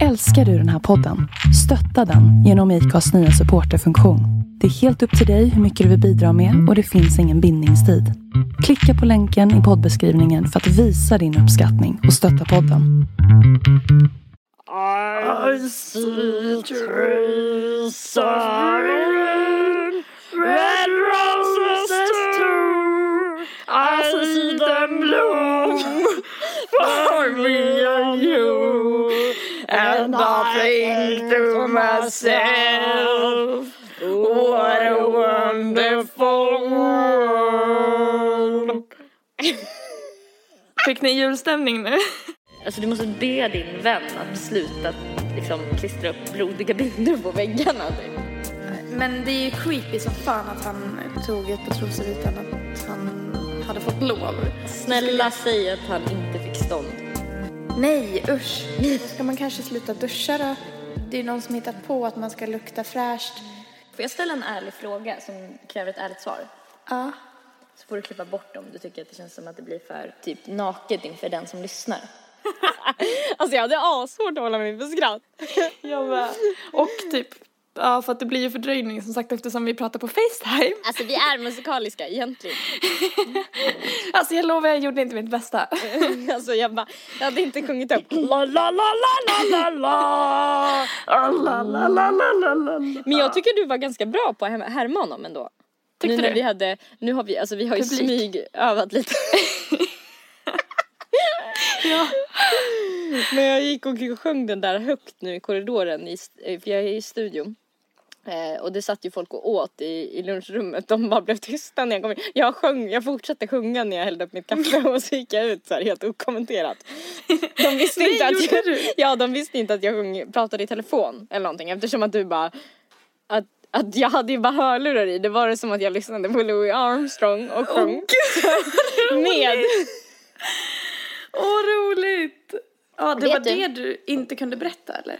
Älskar du den här podden? Stötta den genom IKAs nya supporterfunktion. Det är helt upp till dig hur mycket du vill bidra med och det finns ingen bindningstid. Klicka på länken i poddbeskrivningen för att visa din uppskattning och stötta podden. I see trees green, red roses too. I see them bloom for me. And I think to myself, what a wonderful world. Fick ni julstämning nu? Alltså du måste be din vän att sluta liksom, klistra upp blodiga bilder på väggarna. Typ. Men det är ju creepy som fan att han tog ett par trosor utan att han hade fått lov. Snälla säg att han inte fick stånd. Nej, usch. Ska man kanske sluta duscha då. Det är någon som hittat på att man ska lukta fräscht. Får jag ställa en ärlig fråga som kräver ett ärligt svar? Ja. Så får du klippa bort om du tycker att det känns som att det blir för typ naket inför den som lyssnar. alltså jag hade assvårt att hålla mig för skratt. Jag med. Och typ, ja för att det blir ju fördröjning som sagt eftersom vi pratar på Facetime. Alltså vi är musikaliska egentligen. Alltså jag lovar jag gjorde inte mitt bästa. alltså jag bara, jag hade inte sjungit upp la la la la la la la. La, la, la, la, la, la. Men jag tycker du var ganska bra på att härma- honom ändå. Tyckte nu när du? vi hade, nu har vi, alltså vi har ju Publik. smygövat lite. Ja. Men jag gick och sjöng den där högt nu i korridoren, i, för jag är i studion. Eh, och det satt ju folk och åt i, i lunchrummet. De bara blev tysta när jag kom in. Jag sjöng, jag fortsatte sjunga när jag hällde upp mitt kaffe och så gick jag ut så här helt okommenterat. De visste Nej, inte att jag, du? ja, de visste inte att jag sjöng, pratade i telefon eller någonting eftersom att du bara att, att jag hade ju bara hörlurar i. Det var det som att jag lyssnade på Louis Armstrong och sjöng med. Åh roligt! Ja det Vet var du? det du inte kunde berätta eller?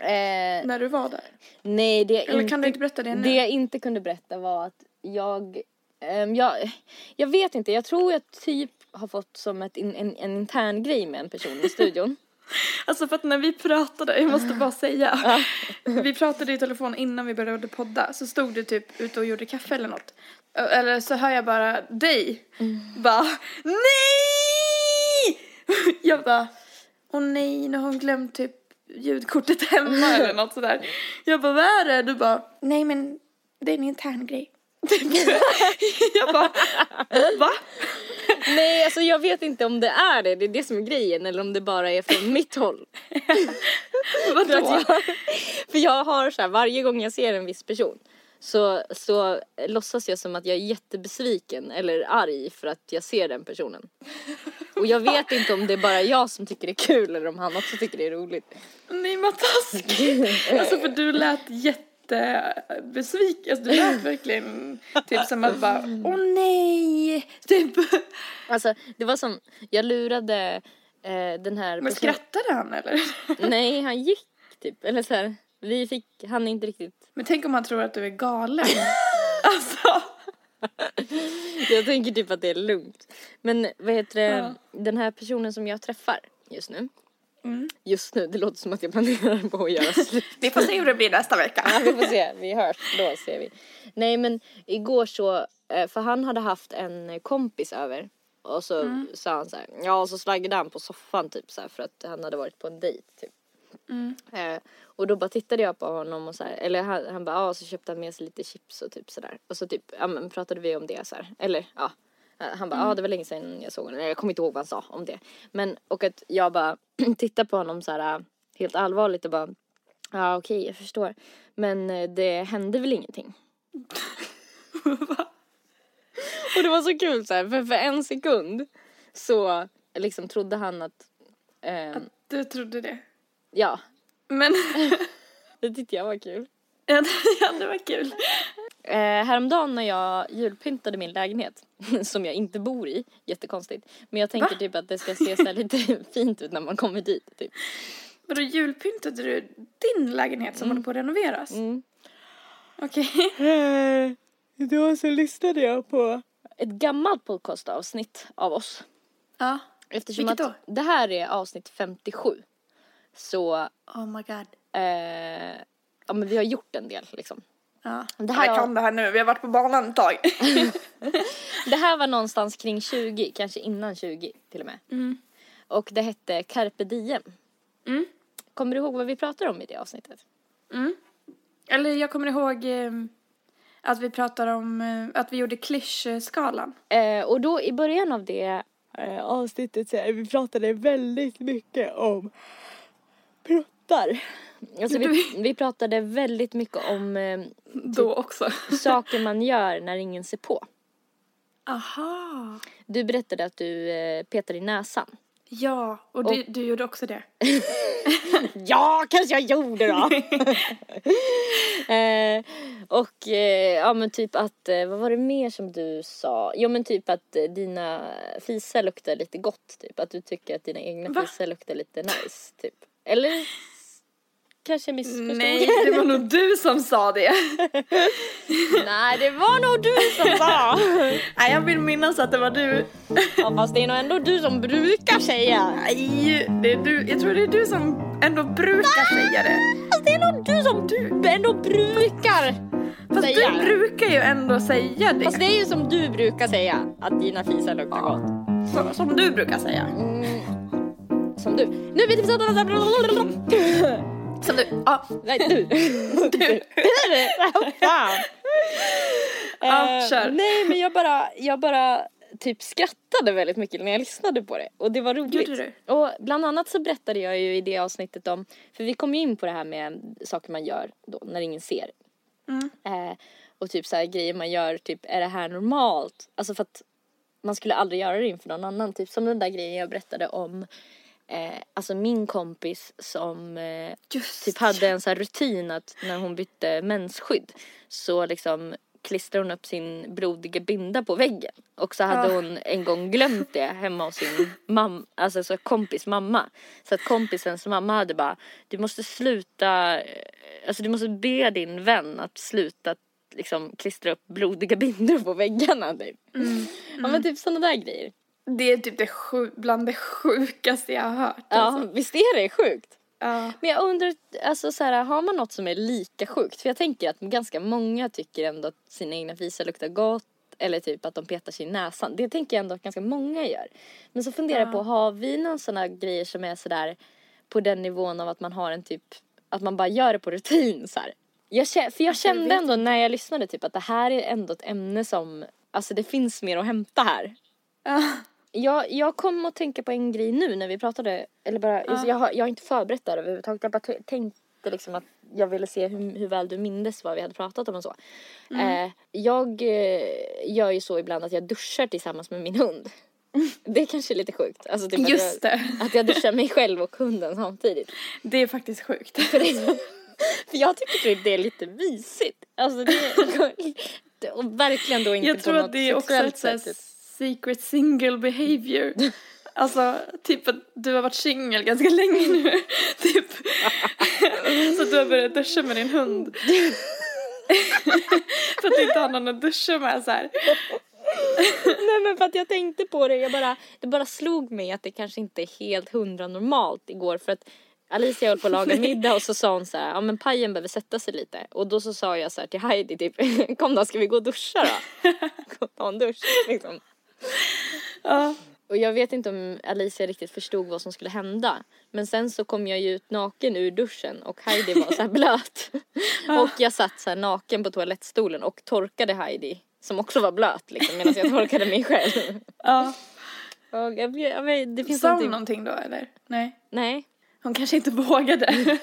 Eh, När du var där? nej, det jag Eller inte, kan du inte berätta det nu? det jag inte kunde berätta var att jag, ehm, jag, jag vet inte, jag tror jag typ har fått som ett, in, en, en intern grej med en person i studion. Alltså för att när vi pratade, jag måste bara säga. Vi pratade i telefon innan vi började podda. Så stod du typ ute och gjorde kaffe eller något. Eller så hör jag bara dig. Bara NEJ! Jag bara Åh nej, nu har hon glömt typ ljudkortet hemma eller något sådär. Jag bara vad är det? Du bara Nej men det är en intern grej. jag bara va? nej, alltså jag vet inte om det är det, det är det som är grejen eller om det bara är från mitt håll. För, Vadå? att jag, för jag har så här, varje gång jag ser en viss person så, så låtsas jag som att jag är jättebesviken eller arg för att jag ser den personen. Och jag vet inte om det är bara jag som tycker det är kul eller om han också tycker det är roligt. Nej vad taskigt. Alltså för du lät jättebesviken. Alltså, du lät verkligen typ som att bara åh nej. Typ. Alltså det var som, jag lurade eh, den här Men skrattade han eller? Nej, han gick typ. Eller så här, vi fick, han inte riktigt. Men tänk om han tror att du är galen. Alltså. Jag tänker typ att det är lugnt. Men vad heter det, Ja. den här personen som jag träffar just nu. Mm. Just nu, det låter som att jag planerar på att göra slut. Vi får se hur det blir nästa vecka. Ja, vi får se, vi hörs, då ser vi. Nej men igår så, eh, för han hade haft en kompis över. Och så Mm. sa han så här, ja och så slaggade han på soffan typ så här för att han hade varit på en dejt typ. Mm. Eh, och då bara tittade jag på honom och så här, eller han, han bara, ja så köpte han med sig lite chips och typ sådär. Och så typ, ja men pratade vi om det så här. Eller ja. Eh, Han bara, ja det var länge sedan jag såg honom. Eller Jag kommer inte ihåg vad han sa om det. Men, och att jag bara tittade på honom så här helt allvarligt och bara, ja okej jag förstår. Men eh, det hände väl ingenting. och det var så kul så här, för för en sekund så liksom trodde han att, ehm, Du trodde det. Ja, Men det tyckte jag var kul. ja, det- var kul. Eh, häromdagen när jag julpyntade min lägenhet, som jag inte bor i, jättekonstigt. Men jag tänkte Va? typ att det ska se så lite fint ut när man kommer dit. Typ. Vadå julpyntade du din lägenhet som håller på att renoveras? Mm. Okej. Då så lyssnade jag på ett gammalt podcastavsnitt av oss. Ja. Eftersom Vilket att det här är avsnitt 57. Så, Oh my god. eh, ja men vi har gjort en del liksom. Ja. Det här var- kan det här nu, vi har varit på banan ett tag. Det här var någonstans kring 20, kanske innan 20 till och med. Mm. Och det hette Carpe Diem. Mm. Kommer du ihåg vad vi pratade om i det avsnittet? Mm. Eller jag kommer ihåg eh, att vi pratade om eh, att vi gjorde klyschskalan. Eh, och då i början av det eh, avsnittet så vi pratade väldigt mycket om pruttar. Alltså vi, vi pratade väldigt mycket om eh, Då också. saker man gör när ingen ser på. Aha. Du berättade att du eh, petar i näsan. Ja, och du, du gjorde också det. Ja, kanske jag gjorde då. eh, och eh, ja men typ att, eh, vad var det mer som du sa? Jo men typ att eh, dina fisar luktar lite gott typ. Att du tycker att dina egna Va? fisar luktar lite nice typ. Eller kanske missförstod. Nej, det var nog du som sa det. Nej det var nog du som sa. Nej, jag vill minnas att det var du. ja, fast det är nog ändå du som brukar säga. Nej, det är du. Jag tror det är du som ändå brukar säga det. Fast det är nog du som du ändå brukar Fast säga. du brukar ju ändå säga det. Fast det är ju som du brukar säga, att dina fisar luktar gott. Så- Som du brukar säga. Mm. Som du. Nu vet vi Som du. Ja. Nej, du. du. Fan. Ja, Eh, kör. Nej, men jag bara, jag bara typ skrattade väldigt mycket när jag lyssnade på det. Och det var roligt. Gjorde Och bland annat så berättade jag ju i det avsnittet om, för vi kom ju in på det här med saker man gör då när ingen ser. Mm. Eh, och typ så här grejer man gör, typ är det här normalt? Alltså för att man skulle aldrig göra det inför någon annan. Typ som den där grejen jag berättade om, eh, alltså min kompis som eh, typ hade en sån här rutin att när hon bytte mensskydd så liksom klistrade hon upp sin blodiga binda på väggen. Och så hade Ah. hon en gång glömt det hemma hos sin mamma, alltså så kompis mamma. Så att kompisens mamma hade bara, du måste sluta, eh, alltså du måste be din vän att sluta liksom klistra upp blodiga bindor på väggarna typ. Mm. Ja men typ sådana där grejer. Det är typ det sju, bland det sjukaste jag har hört. Ja Alltså. visst är det sjukt? Ja. Men jag undrar, alltså så här, har man något som är lika sjukt? För jag tänker att ganska många tycker ändå att sina egna fisar luktar gott. Eller typ att de petar sig i näsan. Det tänker jag ändå att ganska många gör. Men så funderar jag på, har vi någon sån här grejer som är sådär på den nivån av att man har en typ, att man bara gör det på rutin så här. Jag, för jag Alltså, kände ändå när jag lyssnade typ att det här är ändå ett ämne som, alltså det finns mer att hämta här. Ja. Jag, jag kom att tänka på en grej nu när vi pratade, eller bara, alltså jag, har, jag har inte förberett det här överhuvudtaget. Jag bara tänkte liksom att jag ville se hur, hur väl du mindes vad vi hade pratat om och så. Eh, jag eh, gör ju så ibland att jag duschar tillsammans med min hund. Det är kanske lite sjukt. Alltså typ Just att, det. jag, att jag duschar mig själv och hunden samtidigt. Det är faktiskt sjukt. För, det, är för jag tycker typ det är lite mysigt. Alltså det, och verkligen då inte Jag på tror något att det är också sexuellt ett sätt. Secret single behavior. Alltså, typ att du har varit singel ganska länge nu. typ. så du har börjat duscha med din hund. För att du inte har någon att duscha med så här. Nej men för att jag tänkte på det, jag bara, det bara slog mig att det kanske inte är helt hundra normalt igår för att Alicia höll på att laga middag och så sa hon så här, ja men pajen behöver sätta sig lite och då så sa jag så här till Heidi typ, kom då ska vi gå och duscha då? Gå och ta en dusch liksom. Ja. Och jag vet inte om Alicia riktigt förstod vad som skulle hända. Men sen så kom jag ju ut naken ur duschen och Heidi var så blöt. Och jag satt så naken på toalettstolen och torkade Heidi som också var blöt liksom medan jag torkade mig själv. ja. Och jag, jag, vet, det finns Sa hon någonting... någonting då eller? Nej. Nej. Hon kanske inte vågade.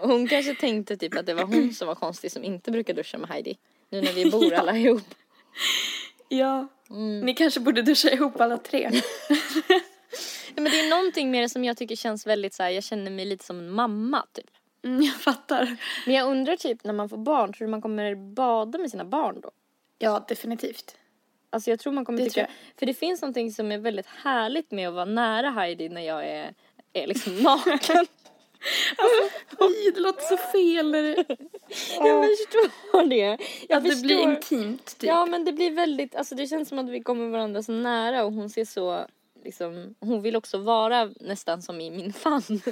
Hon kanske tänkte typ att det var hon som var konstig som inte brukar duscha med Heidi. Nu när vi bor alla ihop. Ja. Mm. Ni kanske borde duscha ihop alla tre. Ja, men det är någonting med det som jag tycker känns väldigt så här, jag känner mig lite som en mamma typ. Mm, jag fattar. Men jag undrar typ när man får barn, tror du man kommer bada med sina barn då? Ja, definitivt. Alltså jag tror man kommer Det tycka, för det finns någonting som är väldigt härligt med att vara nära Heidi när jag är, är liksom naken. Oj, det låter så fel när det, jag förstår det. Jag att det förstår. blir intimt typ. Ja men det blir väldigt, alltså det känns som att vi kommer varandra så nära och hon ser så liksom, hon vill också vara nästan som i min famn.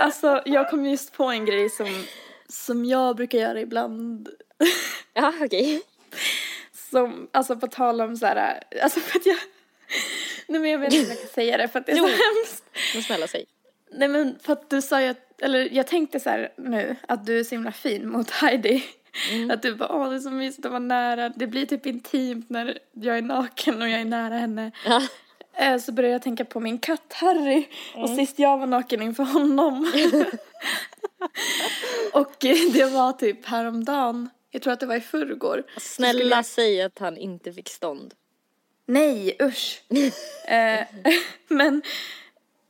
Alltså jag kom just på en grej som, som jag brukar göra ibland. ja, okej. Som, alltså på tal om så här, alltså för att jag, nej men jag vet inte hur jag kan säga det för att det är Jo. så hemskt. Men snälla säg. Nej men för att du sa ju att, eller jag tänkte så här nu, att du är så himla fin mot Heidi. Att du bara, åh det är så mysigt att vara nära. Det blir typ intimt när jag är naken och jag är nära henne. Ja. Eh, Så började jag tänka på min katt Harry och sist jag var naken inför honom. och det var typ häromdagen, jag tror att det var i förrgår. Snälla säg att han inte fick stånd. Nej, usch. eh, men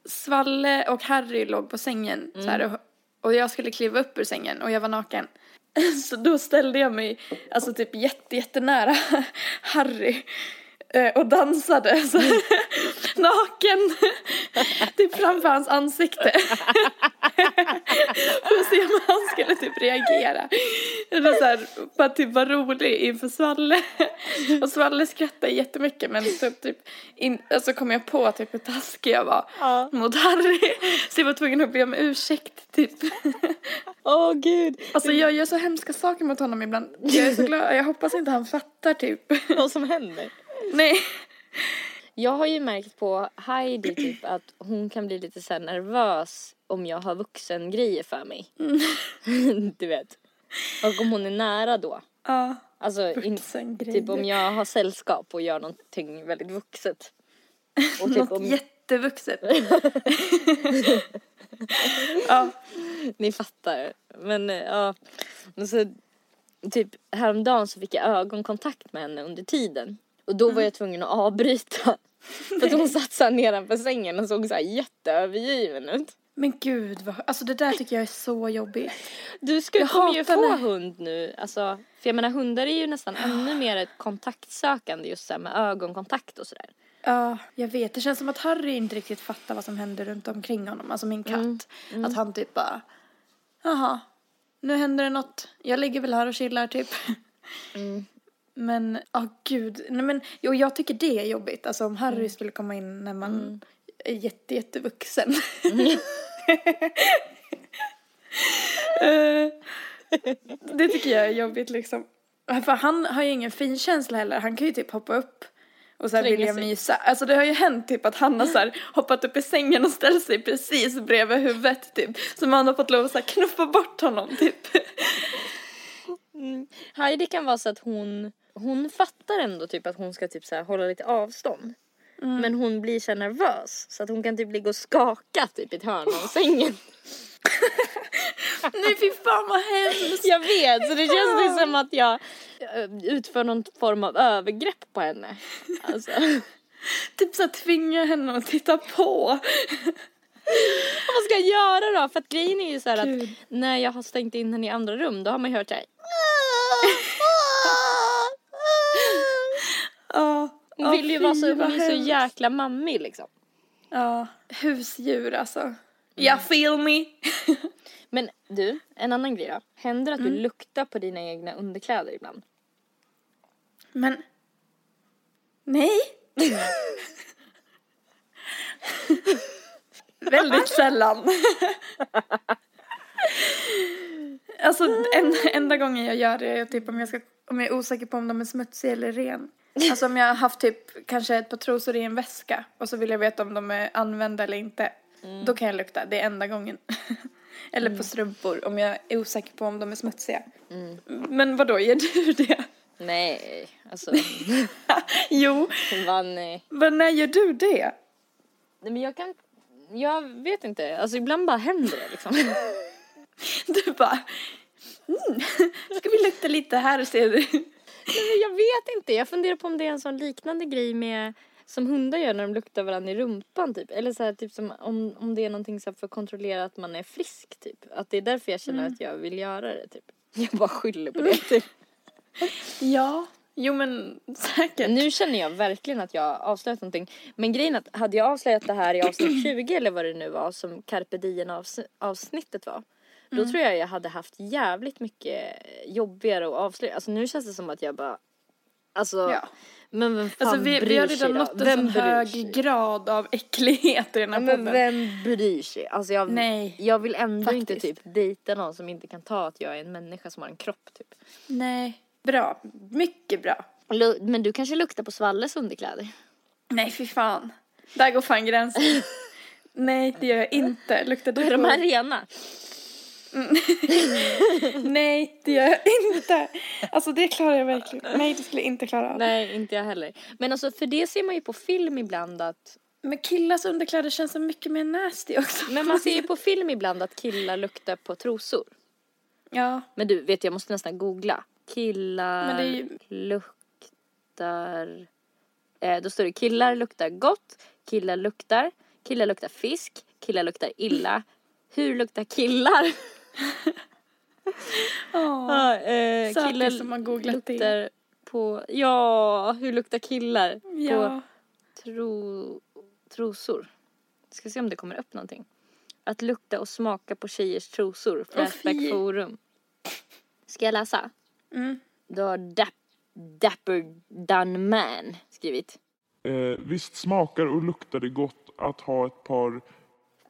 Svalle och Harry låg på sängen så här, och, och jag skulle kliva upp ur sängen och jag var naken. Så då ställde jag mig alltså typ jätte, jättenära Harry eh, och dansade så här, naken typ framför hans ansikte. För att se om han skulle typ reagera. Var så här, att typ vara rolig inför Svalle. Och Svalle skrattade jättemycket men så typ in, alltså kom jag på typ hur taskig jag var Ja. mot Harry. Så jag var tvungen att be om ursäkt typ. Åh gud. Alltså jag gör så hemska saker mot honom ibland. Jag är så glad, jag hoppas inte han fattar typ. Vad som händer. Nej. Jag har ju märkt på Heidi typ att hon kan bli lite så nervös om jag har vuxengrejer för mig. du vet. Och om hon är nära då. Ja. Alltså in, typ om jag har sällskap och gör någonting väldigt vuxet. Och typ Något om, jättevuxet. ja. ni fattar. Men eh, ja, men så typ häromdagen så fick jag ögonkontakt med henne under tiden. Och då var jag tvungen att avbryta. För att hon satt så här nedanför sängen och såg så här jätteövergiven ut. Men gud vad, alltså det där tycker jag är så jobbigt. Du ska, Jag kommer ju få när- hund nu. Alltså, för jag menar hundar är ju nästan ännu mer ett kontaktsökande just så med ögonkontakt och sådär. Ja, jag vet. Det känns som att Harry inte riktigt fattar vad som händer runt omkring honom. Alltså min katt. Att han typ bara, jaha, nu händer det något. Jag ligger väl här och chillar typ. Men, åh gud. Nej men, jo jag tycker det är jobbigt. Alltså om Harry skulle komma in när man är jätte, jättevuxen. Eh, det tycker jag är jobbigt liksom. För han har ju ingen finkänsla heller. Han kan ju typ hoppa upp och så här vilja mysa. Alltså det har ju hänt typ att han har så här hoppat upp i sängen och ställt sig precis bredvid huvudet typ. Så man har fått lov att så här knuffa bort honom typ. Heidi kan vara så att hon, hon fattar ändå typ att hon ska typ så här hålla lite avstånd. Men hon blir så nervös så att hon kan typ ligga och skaka typ i ett hörn av sängen. Nej fy fan vad hemskt. Jag vet, så det känns det som att jag eh, utför någon form av övergrepp på henne. Alltså. Typ så här tvinga henne att titta på. Vad ska jag göra då? För att grejen är ju så här att när jag har stängt in henne i andra rum då har man hört så här. Ja. Hon vill ju vara så, hon är så jäkla mammig liksom. Ja, husdjur alltså. Ja, feel me. Men du, en annan grej då. Händer det att Mm. du luktar på dina egna underkläder ibland? Men... Nej. Väldigt sällan. alltså en, enda gången jag gör det är typ om jag, ska, om jag är osäker på om de är smutsiga eller ren. Alltså om jag har haft typ kanske ett par trosor i en väska och så vill jag veta om de är använda eller inte. Då kan jag lukta, det är enda gången. eller på strumpor om jag är osäker på om de är smutsiga. Men vad då gör du det? Nej, alltså. jo, vad nej. men när gör du det? Nej men jag kan, jag vet inte. Alltså ibland bara händer det liksom. Du bara, mm, ska vi lukta lite här och se? Nej, jag vet inte. Jag funderar på om det är en sån liknande grej med som hundar gör när de luktar varandra i rumpan typ. Eller så här, typ som om, om det är någonting så för att kontrollera att man är frisk typ. Att det är därför jag känner att jag vill göra det typ. Jag bara skyller på det typ. Ja, jo men säkert. Nu känner jag verkligen att jag avslöjat någonting. Men grejen är att hade jag avslöjat det här i avsnitt 20 eller vad det nu var som carpe diem avs- avsnittet var. Då tror jag jag hade haft jävligt mycket jobbigare att avslöja. Alltså nu känns det som att jag bara Alltså, Ja. men vem fan Alltså vi, bryr vi har redan nått en sån hög sig? grad av äcklighet i den här Ja, men podden. vem bryr sig? Alltså jag, Nej, jag vill ändå inte faktiskt. typ dejta någon som inte kan ta att jag är en människa som har en kropp typ. Nej. Bra. Mycket bra. Men du kanske luktar på Svalles underkläder? Nej, fy fan. Där går fan gränsen. Nej, det gör jag inte. Luktar du är de på... här rena. Nej, det gör jag inte. Alltså det klarar jag verkligen. Nej, det skulle jag inte klara av. Nej, inte jag heller. Men alltså för det ser man ju på film ibland att Men killars underkläder känns så mycket mer nasty också. Men man ser ju på film ibland att killar luktar på trosor. Ja, Men du, vet jag måste nästan googla. Killar Men det är ju- luktar... Eh, då står det killar luktar gott, killar luktar, killar luktar fisk, killar luktar illa. Hur luktar killar? Åh, Ja, eh, killar som har googlat luktar på... Ja, hur luktar killar ja. på tro, trosor? Ska se om det kommer upp någonting. Att lukta och smaka på tjejers trosor. Flashback fy. forum. Ska jag läsa? Mm. Då har Dap, Dapper Done Man skrivit. Eh, visst smakar och luktar det gott att ha ett par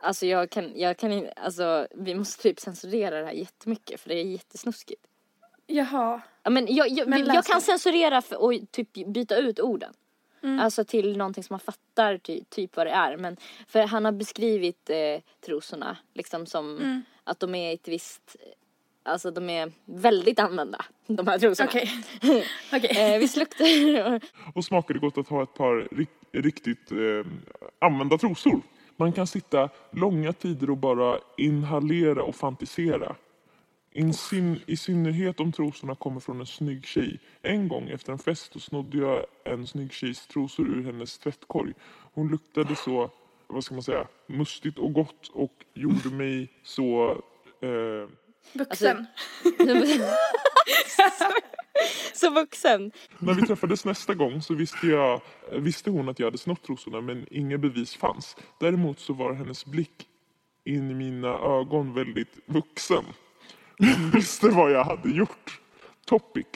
Alltså jag kan, jag kan inte, alltså vi måste typ censurera det här jättemycket för det är jättesnuskigt. Jaha. Ja men jag, jag, Men jag kan censurera för, och typ byta ut orden. Mm. Alltså till någonting som man fattar ty, typ vad det är. Men för han har beskrivit eh, trosorna liksom som Mm. att de är ett visst, alltså de är väldigt använda de här trosorna. Okej. Okej. Eh, visst luktar och smakar det gott att ha ett par rik- riktigt eh, använda trosor. Man kan sitta långa tider och bara inhalera och fantisera. I, syn- I synnerhet om trosorna kommer från en snygg tjej. En gång efter en fest så snodde jag en snygg tjejs trosor ur hennes tvättkorg. Hon luktade så, vad ska man säga, mustigt och gott och gjorde mig så eh, Vuxen. så vuxen. När vi träffades nästa gång så visste, jag, visste hon att jag hade snott trosorna men inga bevis fanns. Däremot så var hennes blick in i mina ögon väldigt vuxen. Hon visste vad jag hade gjort. Topic.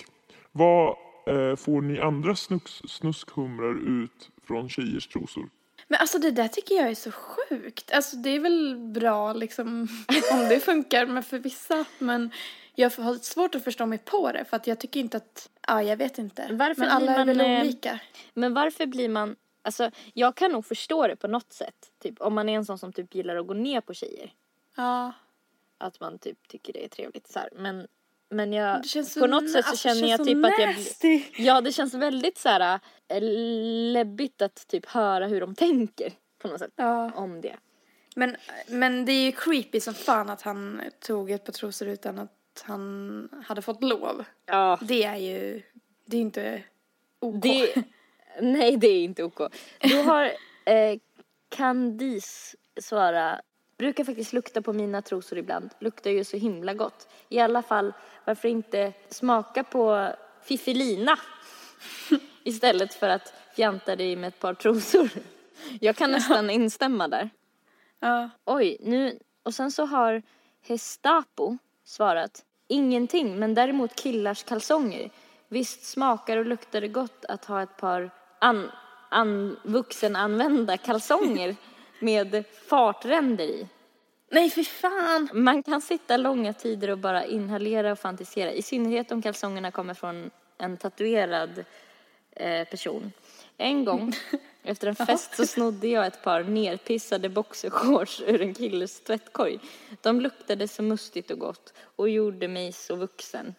Vad eh, får ni andra snus, snuskhumrar ut från tjejers trosor? Men alltså det där tycker jag är så sjukt. Alltså det är väl bra liksom om det funkar men för vissa. Men jag har svårt att förstå mig på det för att jag tycker inte att, ja jag vet inte. Varför men alla blir är man, väl eh, olika. Men varför blir man, alltså jag kan nog förstå det på något sätt. Typ om man är en sån som typ gillar att gå ner på tjejer. Ja. Att man typ tycker det är trevligt så här. Men, men jag, på något sätt så alltså, känner jag typ att jag nasty. Ja det känns väldigt så här äh, läbbigt att typ höra hur de tänker på något sätt Ja. om det. Men, men det är ju creepy som fan att han tog ett par trosor utan att han hade fått lov. Ja. Det är ju, det är inte OK. Det, nej det är inte OK. Då har eh, Candice svara Brukar faktiskt lukta på mina trosor ibland. Luktar ju så himla gott. I alla fall, varför inte smaka på Fiffelina istället för att fjanta dig med ett par trosor. Jag kan nästan instämma där. Ja. Oj, nu... Och sen så har Hestapo svarat. Ingenting, men däremot killars kalsonger. Visst smakar och luktar det gott att ha ett par an, an, vuxenanvända kalsonger med fartränder i. Nej för fan. Man kan sitta långa tider och bara inhalera och fantisera. I synnerhet om kalsongerna kommer från en tatuerad eh, person. En gång efter en fest så snodde jag ett par nerpissade boxershorts ur en killes tvättkorg. De luktade så mustigt och gott och gjorde mig så vuxen.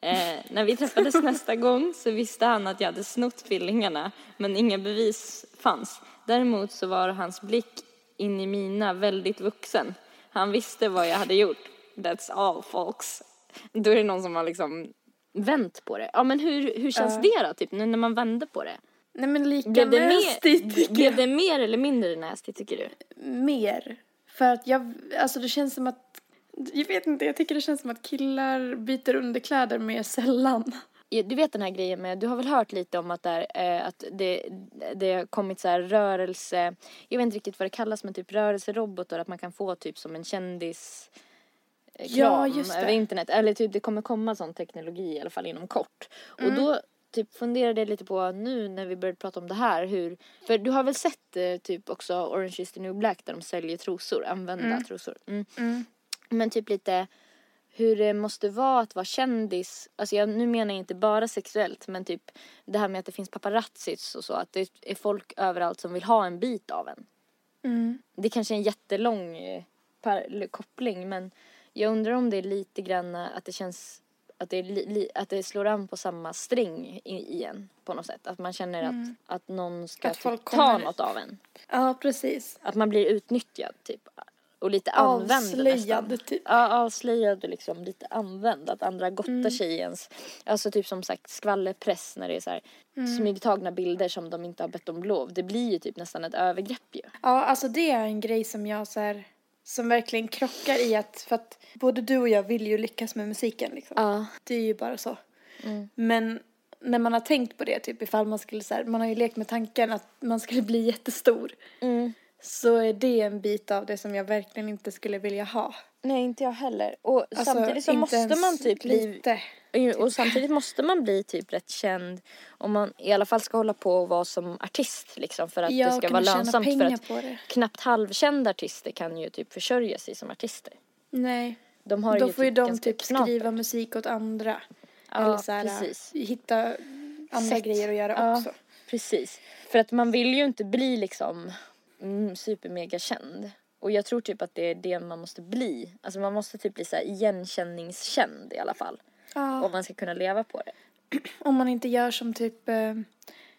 Eh, när vi träffades nästa gång så visste han att jag hade snott fillingarna men inga bevis fanns. Däremot så var hans blick in i mina väldigt vuxen. Han visste vad jag hade gjort. That's all folks. Då är det någon som har liksom vänt på det. Ja men hur, hur känns det då typ nu när man vände på det? Nej men lika Blev det, nasty mer, tycker blev det mer eller mindre nasty tycker du? Mer. För att jag, alltså det känns som att, jag vet inte, jag tycker det känns som att killar byter underkläder mer sällan. Ja, Du vet den här grejen med, du har väl hört lite om att, där, eh, att det, det har kommit så här rörelse, jag vet inte riktigt vad det kallas men typ rörelserobotar, att man kan få typ som en kändis eh, Ja, kram just det. över internet. Eller typ det kommer komma sån teknologi i alla fall inom kort. Mm. Och då typ funderade lite på nu när vi började prata om det här hur, för du har väl sett eh, typ också Orange is the new black där de säljer trosor, använda trosor. Mm. Mm. Men typ lite hur det måste vara att vara kändis. Alltså jag, nu menar jag inte bara sexuellt men typ det här med att det finns paparazzis och så. Att det är folk överallt som vill ha en bit av en. Mm. Det kanske är en jättelång eh, koppling men jag undrar om det är lite grann att det känns att det, li, li, att det slår an på samma sträng igen på något sätt. Att man känner att, att någon ska Mm. Att typ, ta något av en. Ja, precis. Att man blir utnyttjad typ. Och lite använd nästan. Avslöjad typ. Ja, avslöjad och liksom lite använd. Att andra gottar Mm. sig i ens, alltså typ som sagt skvallerpress när det är så här Mm. smygtagna bilder som de inte har bett om lov. Det blir ju typ nästan ett övergrepp ju. Ja, alltså det är en grej som jag så här, som verkligen krockar i att, för att både du och jag vill ju lyckas med musiken liksom. Ja. Det är ju bara så. Mm. Men när man har tänkt på det, typ ifall man skulle så här, man har ju lekt med tanken att man skulle bli jättestor. Mm. Så är det en bit av det som jag verkligen inte skulle vilja ha. Nej, inte jag heller. Och Alltså, samtidigt så måste man typ bli lite. Och samtidigt måste man bli typ rätt känd om man i alla fall ska hålla på och vara som artist liksom för att Ja, det ska vara lönsamt för att knappt halvkända artister kan ju typ försörja sig som artister. Nej. De har Då ju får ju typ de ganska typ knapert. skriva musik åt andra. Ja, Eller så här, precis. hitta andra Sätt. grejer att göra Ja. också. Precis. För att man vill ju inte bli liksom mm, supermega känd. Och jag tror typ att det är det man måste bli. Alltså man måste typ bli så igenkänningskänd i alla fall. Ja. Om man ska kunna leva på det. Om man inte gör som typ eh,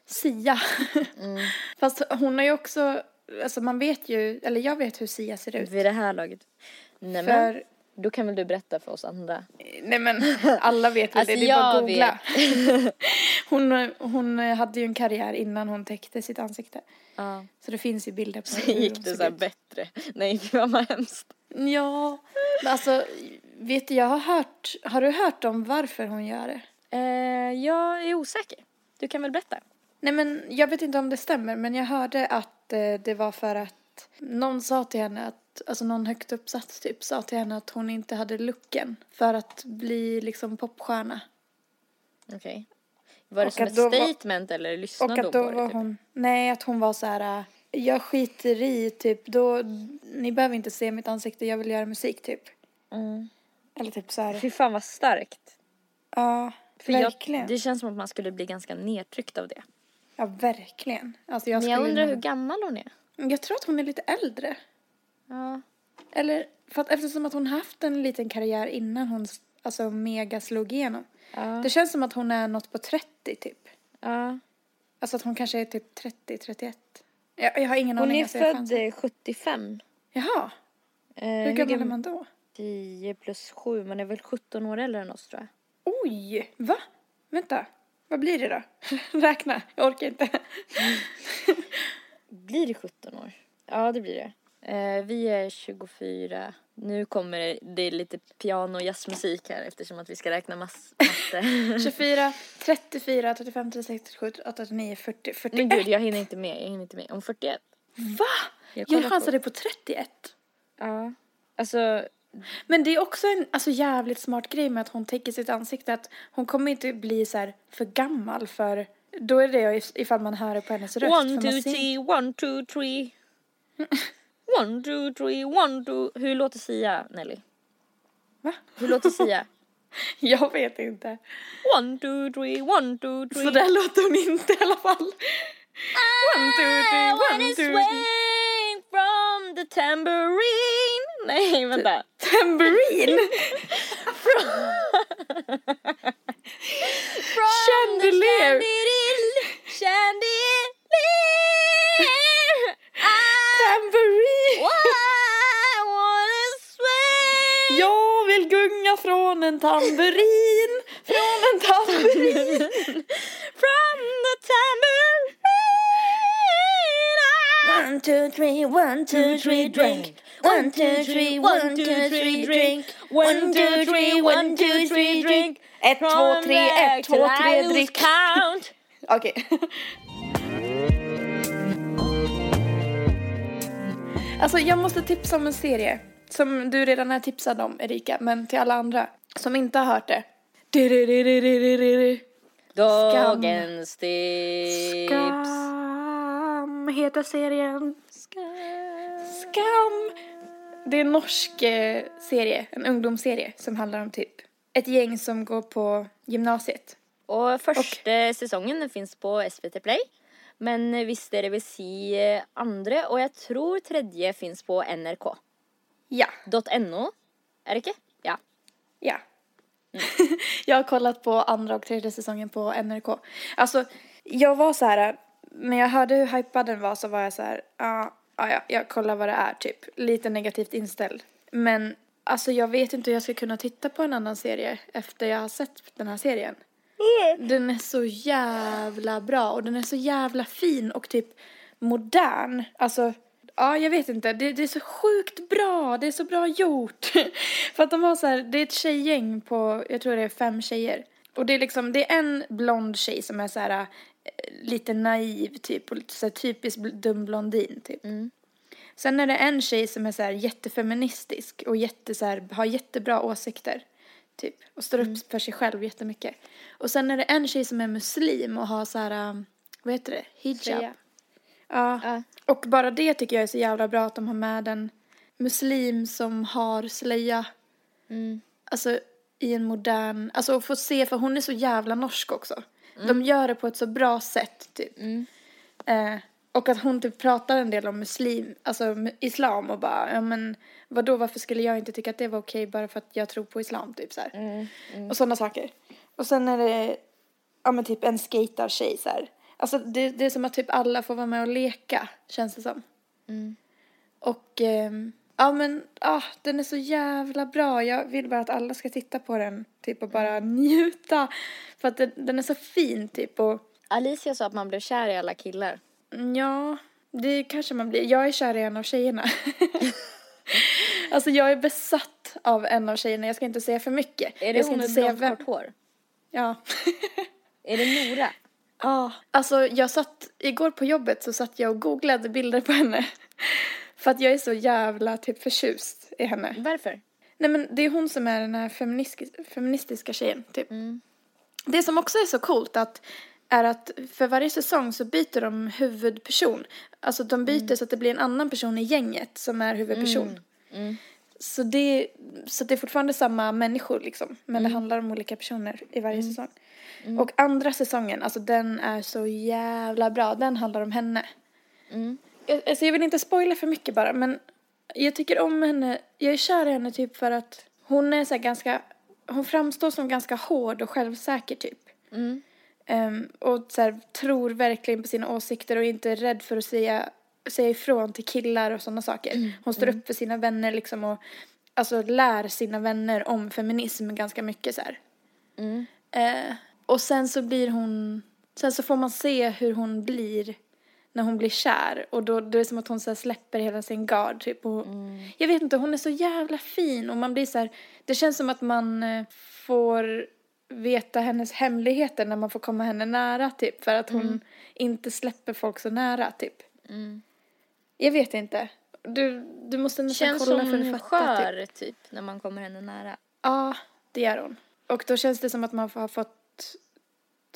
Sia. Mm. Fast hon har ju också, alltså man vet ju, eller jag vet hur Sia ser ut. Vid det här laget. Nej men, För, då kan väl du berätta för oss andra. nej men alla vet väl Alltså, det, det är bara att googla. hon, hon hade ju en karriär innan hon täckte sitt ansikte. Ja. Så det finns ju bilder på hur gick det så här bättre. Nej, gud vad hemskt. Ja, men alltså vet du, jag har hört, har du hört om varför hon gör det? Eh, jag är osäker. Du kan väl berätta? Nej men jag vet inte om det stämmer men jag hörde att eh, det var för att någon sa till henne att, alltså någon högt uppsatt typ sa till henne att hon inte hade looken för att bli liksom popstjärna. Okej. Var det Och som att ett då var- statement eller lyssnade Och hon att då på det? var Typ? hon, nej att hon var så här, äh, jag skiter i typ då, ni behöver inte se mitt ansikte, jag vill göra musik typ. Mm. Eller typ så här, Fy fan vad starkt. ja, För verkligen. Jag, det känns som att man skulle bli ganska nedtryckt av det. Ja, verkligen. Alltså jag Men jag undrar hur gammal hon är. Jag tror att hon är lite äldre. Ja. Eller för att eftersom att hon haft en liten karriär innan hon alltså mega slog igenom. Ja. Det känns som att hon är något på 30 typ. ja. Alltså att hon kanske är typ 30, 31. Jag, jag har ingen Hon aning. är alltså, född chansar. eh, 75. Jaha, Eh, hur gammal är man då? 10 plus 7. Man är väl 17 år äldre än oss tror jag. Oj, va? Vänta, vad blir det då? Räkna, jag orkar inte. Blir det 17 år? Ja, det blir det. Eh, vi är 24. Nu kommer det, lite piano och jazzmusik här eftersom att vi ska räkna mass, matte. 24, 34, 35, 36, 37, 38, 39, 40, 41. Men gud, jag hinner inte med. Jag hinner inte med. Om 41. Va? Jag Jag på- chansade på 31. Ja. Alltså, Men det är också en alltså, jävligt smart grej med att hon täcker sitt ansikte. Att hon kommer inte bli så här för gammal för då är det if- ifall man hör det på hennes röst. one, two, three, one, two, three. One, two, three, one, two. Hur låter Sia, Nelly? Va? Hur låter Sia? Jag vet inte. One, two, three, one, two, three. Så där låter hon inte i alla fall. One, two, three, one, two, three. from the tambourine. Nej, vänta. Tambourine! From Chandelier. the chandelier. Chandelier. Från en tamburin, från en tamburin. From the tambourine. I One, two, three, one, two, three, drink. One, two, three, one, two, three, drink. One, two, three, one, two, three, drink. Ett, två, tre, ett, två, tre, drick. count. Okej. Alltså jag måste tipsa om en serie som du redan är tipsad om Erika, men till alla andra som inte har hört det. Dagens tips. Skam heter serien. Skam! Det är en norsk eh, serie, en ungdomsserie som handlar om typ ett gäng som går på gymnasiet. Och första säsongen den finns på SVT Play. Men eh, visst dere vill se eh, andra och jag tror tredje finns på NRK. Ja, .no. Är det inte? Ja. Ja. jag har kollat på andra och tredje säsongen på NRK. Alltså, jag var så här, när jag hörde hur hypad den var så var jag så här, ja, ja, ja, jag kollar vad det är typ. Lite negativt inställd. Men alltså jag vet inte hur jag ska kunna titta på en annan serie efter jag har sett den här serien. Den är så jävla bra och den är så jävla fin och typ modern. Alltså, ja jag vet inte, det, det är så sjukt bra, det är så bra gjort. För att de har så här, det är ett tjejgäng på, jag tror det är fem tjejer. Och det är liksom, det är en blond tjej som är så här eh, lite naiv typ och lite så här typisk dum blondin typ. Sen är det en tjej som är så här jättefeministisk och jätte, så här, har jättebra åsikter. Typ. Och står upp för sig själv jättemycket. Och sen är det en tjej som är muslim och har så här, um, vad heter det, hijab. Slöja. Ja. Ja. Och bara det tycker jag är så jävla bra att de har med en muslim som har slöja. Mm. Alltså i en modern, alltså att få se, för hon är så jävla norsk också. De gör det på ett så bra sätt typ. Mm. Eh, och att hon typ pratar en del om muslim, alltså islam och bara, ja men vadå varför skulle jag inte tycka att det var okej bara för att jag tror på islam typ så här. Mm. Och sådana saker. Och sen är det, ja men typ en skatertjej så här. Alltså det, det är som att typ alla får vara med och leka, känns det som. Mm. Och, ehm, ja men, ah, den är så jävla bra. Jag vill bara att alla ska titta på den, typ och bara njuta. För att den, den är så fin typ och, Alicia sa att man blev kär i alla killar. mm, ja, det kanske man blir. Jag är kär i en av tjejerna. alltså jag är besatt av en av tjejerna, jag ska inte säga för mycket. Är det jag ska hon med blont kort hår? Ja. Är det Nora? Ja, alltså jag satt, igår på jobbet så satt jag och googlade bilder på henne. För att jag är så jävla typ förtjust i henne. Varför? Nej men det är hon som är den här feministiska, feministiska tjejen typ. Mm. Det som också är så coolt att är att för varje säsong så byter de huvudperson. Alltså de byter så att det blir en annan person i gänget som är huvudperson. Mm. Så, det, så det är fortfarande samma människor liksom. Men Mm. det handlar om olika personer i varje säsong. Och andra säsongen, alltså den är så jävla bra. Den handlar om henne. Mm. Jag, alltså jag vill inte spoila för mycket bara men jag tycker om henne. Jag är kär i henne typ för att hon är så här ganska, hon framstår som ganska hård och självsäker typ. Mm. Ehm, och så här, tror verkligen på sina åsikter och inte är rädd för att säga, säga ifrån till killar och sådana saker. Hon står upp för sina vänner liksom och alltså lär sina vänner om feminism ganska mycket så. Mm. Eh, och sen så blir hon, sen så får man se hur hon blir när hon blir kär och då, då är det som att hon så släpper hela sin gard typ och jag vet inte, hon är så jävla fin och man blir så här, det känns som att man eh, får veta hennes hemligheter när man får komma henne nära typ för att hon inte släpper folk så nära typ. Mm. Jag vet inte. Du, du måste nästan Känns kolla för att fatta typ. skör typ när man kommer henne nära. Ja, det gör hon. Och då känns det som att man har fått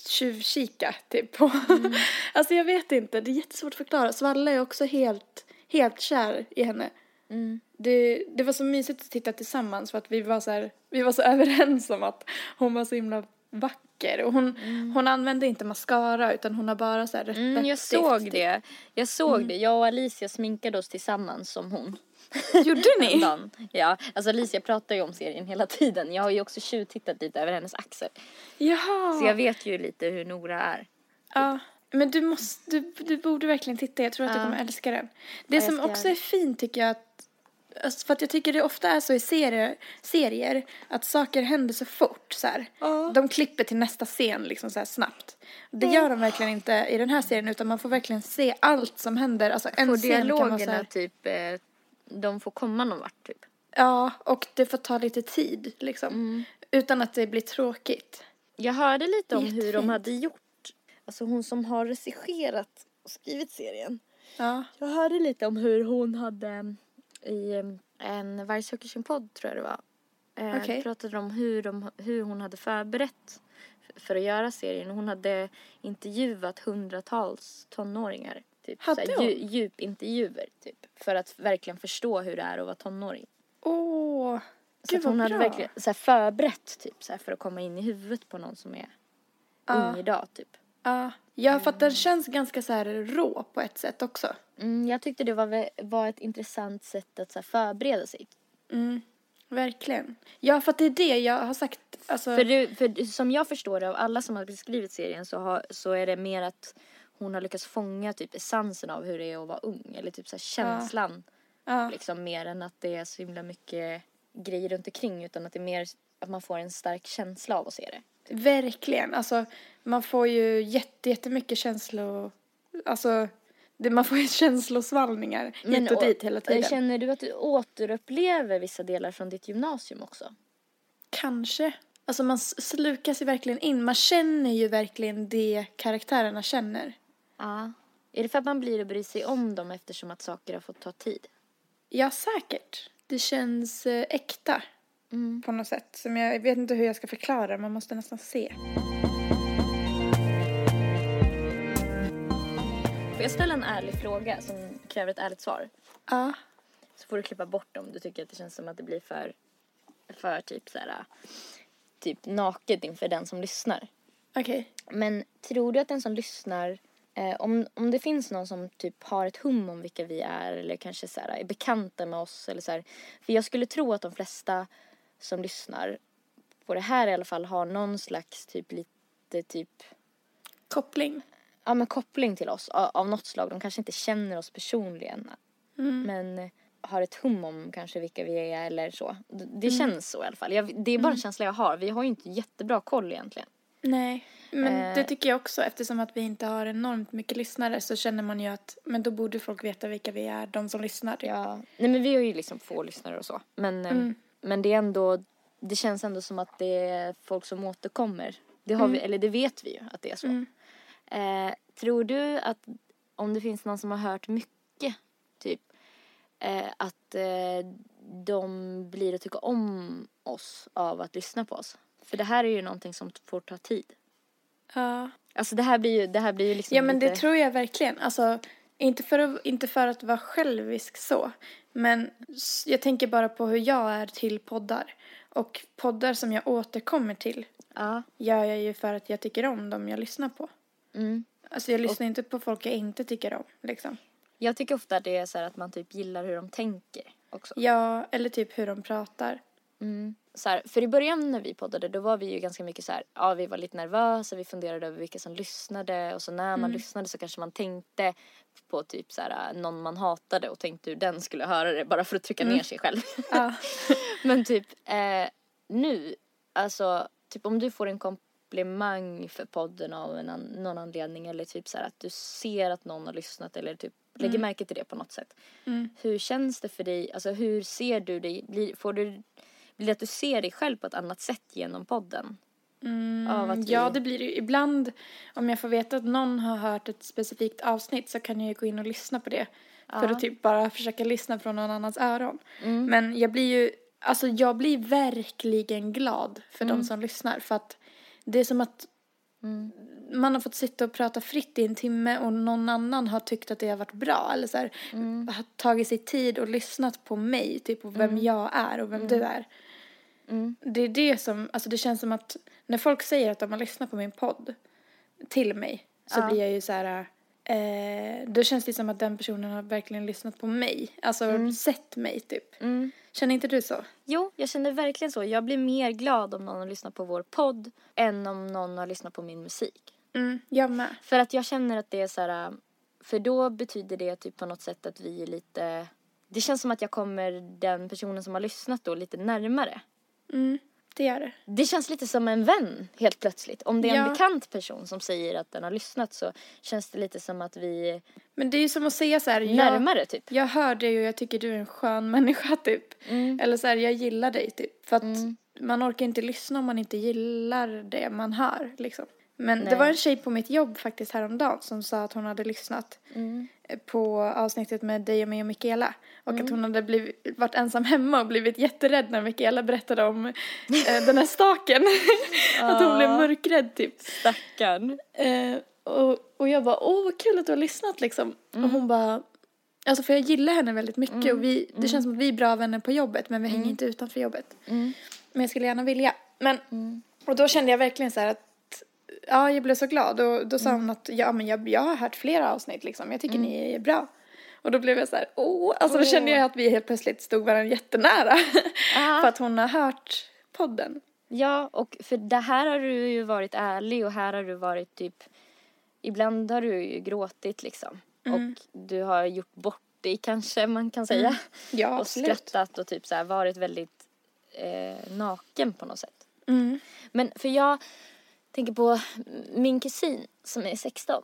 tjuvkika typ på. alltså jag vet inte, det är jättesvårt att förklara. Svalle är också helt, helt kär i henne. Mm. Det, det var så mysigt att titta tillsammans för att vi var så här, vi var så överens om att hon var så himla vacker. Och hon, hon använde inte mascara utan hon har bara så här rött Mm, jag såg det. Jag såg det. Jag och Alicia sminkade oss tillsammans som hon. Gjorde ni? Ja, alltså Alicia pratar ju om serien hela tiden. Jag har ju också tjuvtittat lite över hennes axel. Jaha. Så jag vet ju lite hur Nora är. Ja, men du måste, du, du borde verkligen titta. Jag tror att du Ja. kommer älska den. Det jag som också är fint tycker jag att Alltså för att jag tycker det ofta är så i serier, serier att saker händer så fort så här. Ja. De klipper till nästa scen liksom så här snabbt. Det gör de verkligen inte i den här serien utan man får verkligen se allt som händer. Alltså en Får scen kan vara så dialogerna här, typ, eh, de får komma någon vart typ. Ja, och det får ta lite tid liksom. Mm. Utan att det blir tråkigt. Jag hörde lite om hur de hade gjort. Alltså hon som har regisserat och skrivit serien. Ja. Jag hörde lite om hur hon hade i en Varg söker sin podd tror jag det var. Eh, Okej. pratade om hur, de hur hon hade förberett för att göra serien. Hon hade intervjuat hundratals tonåringar. Typ, Hade såhär, hon? dju- djupintervjuer typ. För att verkligen förstå hur det är att vara tonåring. Åh, Så gud att hon vad hade bra. verkligen såhär, förberett typ såhär, för att komma in i huvudet på någon som är Ja. ung idag typ. Ja, ja för att den känns ganska så här rå på ett sätt också. Mm, jag tyckte det var, var ett intressant sätt att såhär, förbereda sig. Mm, verkligen. Ja, för att det är det jag har sagt. Alltså, För, du, för som jag förstår det av alla som har beskrivit serien så, har, så är det mer att hon har lyckats fånga typ essensen av hur det är att vara ung. Eller typ så här känslan. ja, Liksom mer än att det är så himla mycket grejer runt omkring utan att det är mer att man får en stark känsla av att se det. Verkligen. Alltså, man får ju jätte, jättemycket känslor. Alltså, det, man får ju känslosvallningar hit och dit hela tiden. Känner du att du återupplever vissa delar från ditt gymnasium också? Kanske. Alltså man slukas ju verkligen in. Man känner ju verkligen det karaktärerna känner. Ja. Är det för att man blir och bryr sig om dem eftersom att saker har fått ta tid? Ja, säkert. Det känns eh, äkta Mm. på något sätt. Som jag, jag vet inte hur jag ska förklara, man måste nästan se. Får jag ställa en ärlig fråga som kräver ett ärligt svar? Ja. Så får du klippa bort om du tycker att det känns som att det blir för, för typ så här, typ naket inför den som lyssnar. Okej. Men tror du att den som lyssnar, eh, om, om det finns någon som typ har ett hum om vilka vi är eller kanske så här, är bekanta med oss eller så här, För jag skulle tro att de flesta som lyssnar på det här i alla fall har någon slags typ lite typ Koppling. ja, men koppling till oss av, av något slag. De kanske inte känner oss personligen. Mm. Men har ett hum om kanske vilka vi är eller så. Det, det känns så i alla fall. Jag, det är bara en känsla jag har. Vi har ju inte jättebra koll egentligen. Nej, men Eh. det tycker jag också. Eftersom att vi inte har enormt mycket lyssnare så känner man ju att men då borde folk veta vilka vi är, de som lyssnar. typ. Ja. Nej men vi har ju liksom få lyssnare och så. Men, eh, Mm. Men det är ändå, det känns ändå som att det är folk som återkommer. Det har vi, eller det vet vi ju att det är så. Mm. Eh, tror du att om det finns någon som har hört mycket, typ, eh, att eh, de blir att tycka om oss av att lyssna på oss? För det här är ju någonting som får ta tid. Ja. Alltså det här blir ju, det här blir ju liksom Ja men lite... det tror jag verkligen. Alltså, inte för, att, inte för att vara självisk så. Men jag tänker bara på hur jag är till poddar. Och poddar som jag återkommer till Ja. gör jag ju för att jag tycker om dem jag lyssnar på. Mm. Alltså jag lyssnar inte på folk jag inte tycker om liksom. Jag tycker ofta det är så här att man typ gillar hur de tänker också. Ja, eller typ hur de pratar. Mm. Så här, för i början när vi poddade då var vi ju ganska mycket så här, ja vi var lite nervösa, vi funderade över vilka som lyssnade och så när man lyssnade så kanske man tänkte på typ så här någon man hatade och tänkte hur den skulle höra det bara för att trycka ner sig själv. Ja. Men typ eh, nu, alltså typ om du får en komplimang för podden av en, an- någon anledning eller typ så att du ser att någon har lyssnat eller typ lägger märke till det på något sätt. Mm. Hur känns det för dig, alltså hur ser du dig, blir, får du, blir det att du ser dig själv på ett annat sätt genom podden? Vi... Ja, det blir ju. Ibland om jag får veta att någon har hört ett specifikt avsnitt så kan jag ju gå in och lyssna på det. För att typ bara försöka lyssna från någon annans öron. Mm. Men jag blir ju, alltså jag blir verkligen glad för Mm. de som lyssnar. För att det är som att Mm. man har fått sitta och prata fritt i en timme och någon annan har tyckt att det har varit bra. Eller så här, Mm. har tagit sig tid och lyssnat på mig, typ och vem jag är och vem du är. Mm. Det är det som, alltså det känns som att när folk säger att de har lyssnat på min podd till mig så Ja. blir jag ju så här, eh, då känns det som att den personen har verkligen lyssnat på mig. Alltså sett mig typ. Känner inte du så? Jo, jag känner verkligen så. Jag blir mer glad om någon har lyssnat på vår podd än om någon har lyssnat på min musik. Mm, jag med. För att jag känner att det är så här, för då betyder det typ på något sätt att vi är lite, det känns som att jag kommer den personen som har lyssnat då lite närmare. Mm, det gör det. Det känns lite som en vän helt plötsligt. Om det är en Ja. bekant person som säger att den har lyssnat så känns det lite som att vi Men det är ju som att säga så här, jag, närmare typ. jag hör dig och jag tycker du är en skön människa typ. Mm. Eller så här, jag gillar dig typ. För att Mm. man orkar inte lyssna om man inte gillar det man hör liksom. Men det Nej. var en tjej på mitt jobb faktiskt häromdagen som sa att hon hade lyssnat Mm. på avsnittet med dig och mig och Mikaela. Och Mm. att hon hade blivit, varit ensam hemma och blivit jätterädd när Mikaela berättade om eh, den här staken. att hon blev mörkrädd typ. Stackarn. Eh, och, och jag bara, åh vad kul att du har lyssnat liksom. Mm. Och hon bara, alltså för jag gillar henne väldigt mycket och vi, det känns som att vi är bra vänner på jobbet men vi hänger inte utanför jobbet. Mm. Men jag skulle gärna vilja. Men, och då kände jag verkligen så här att, ja jag blev så glad och då sa Mm. hon att, ja men jag, jag har hört flera avsnitt liksom, jag tycker ni är bra. Och då blev jag så här, åh, alltså då kände jag att vi helt plötsligt stod varandra jättenära. För att hon har hört podden. Ja, och för det här har du ju varit ärlig och här har du varit typ Ibland har du ju gråtit liksom. Och du har gjort bort dig kanske man kan säga. Ja, och absolut. skrattat och typ så här varit väldigt eh, naken på något sätt. Mm. Men för jag tänker på min kusin som är 16.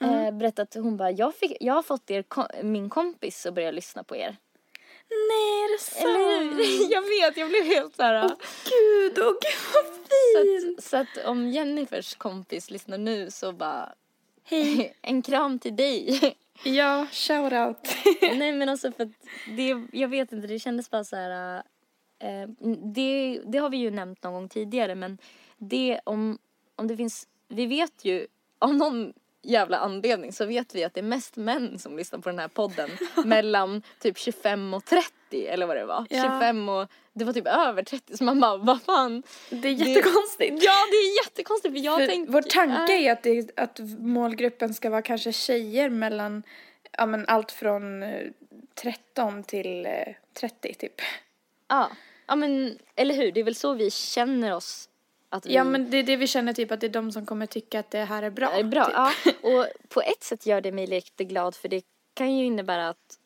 Mm. Eh, berättat att hon bara, jag, fick, jag har fått er, min kompis att börja lyssna på er. Nej, är det sant? Eller? Jag vet, jag blev helt så här. Gud, åh gud vad Så fint! att, så att om Jennifers kompis lyssnar nu så bara Hej. en kram till dig. Ja, shout out. Nej men alltså för att det, jag vet inte, det kändes bara så här. Eh, det, det har vi ju nämnt någon gång tidigare men det om, om det finns, vi vet ju av någon jävla anledning så vet vi att det är mest män som lyssnar på den här podden mellan typ 25 och 30 eller vad det var. Ja. 25 och, det var typ över 30 så man bara vad fan. Det är jättekonstigt. Ja det är jättekonstigt för jag För tänkte. vår tanke är att, det, att målgruppen ska vara kanske tjejer mellan, ja men allt från eh, 13 till eh, 30 typ. Ja, ja men eller hur, det är väl så vi känner oss. Vi Ja men det är det vi känner typ att det är de som kommer tycka att det här är bra. är bra. Typ. Ja, och på ett sätt gör det mig lite glad för det kan ju innebära att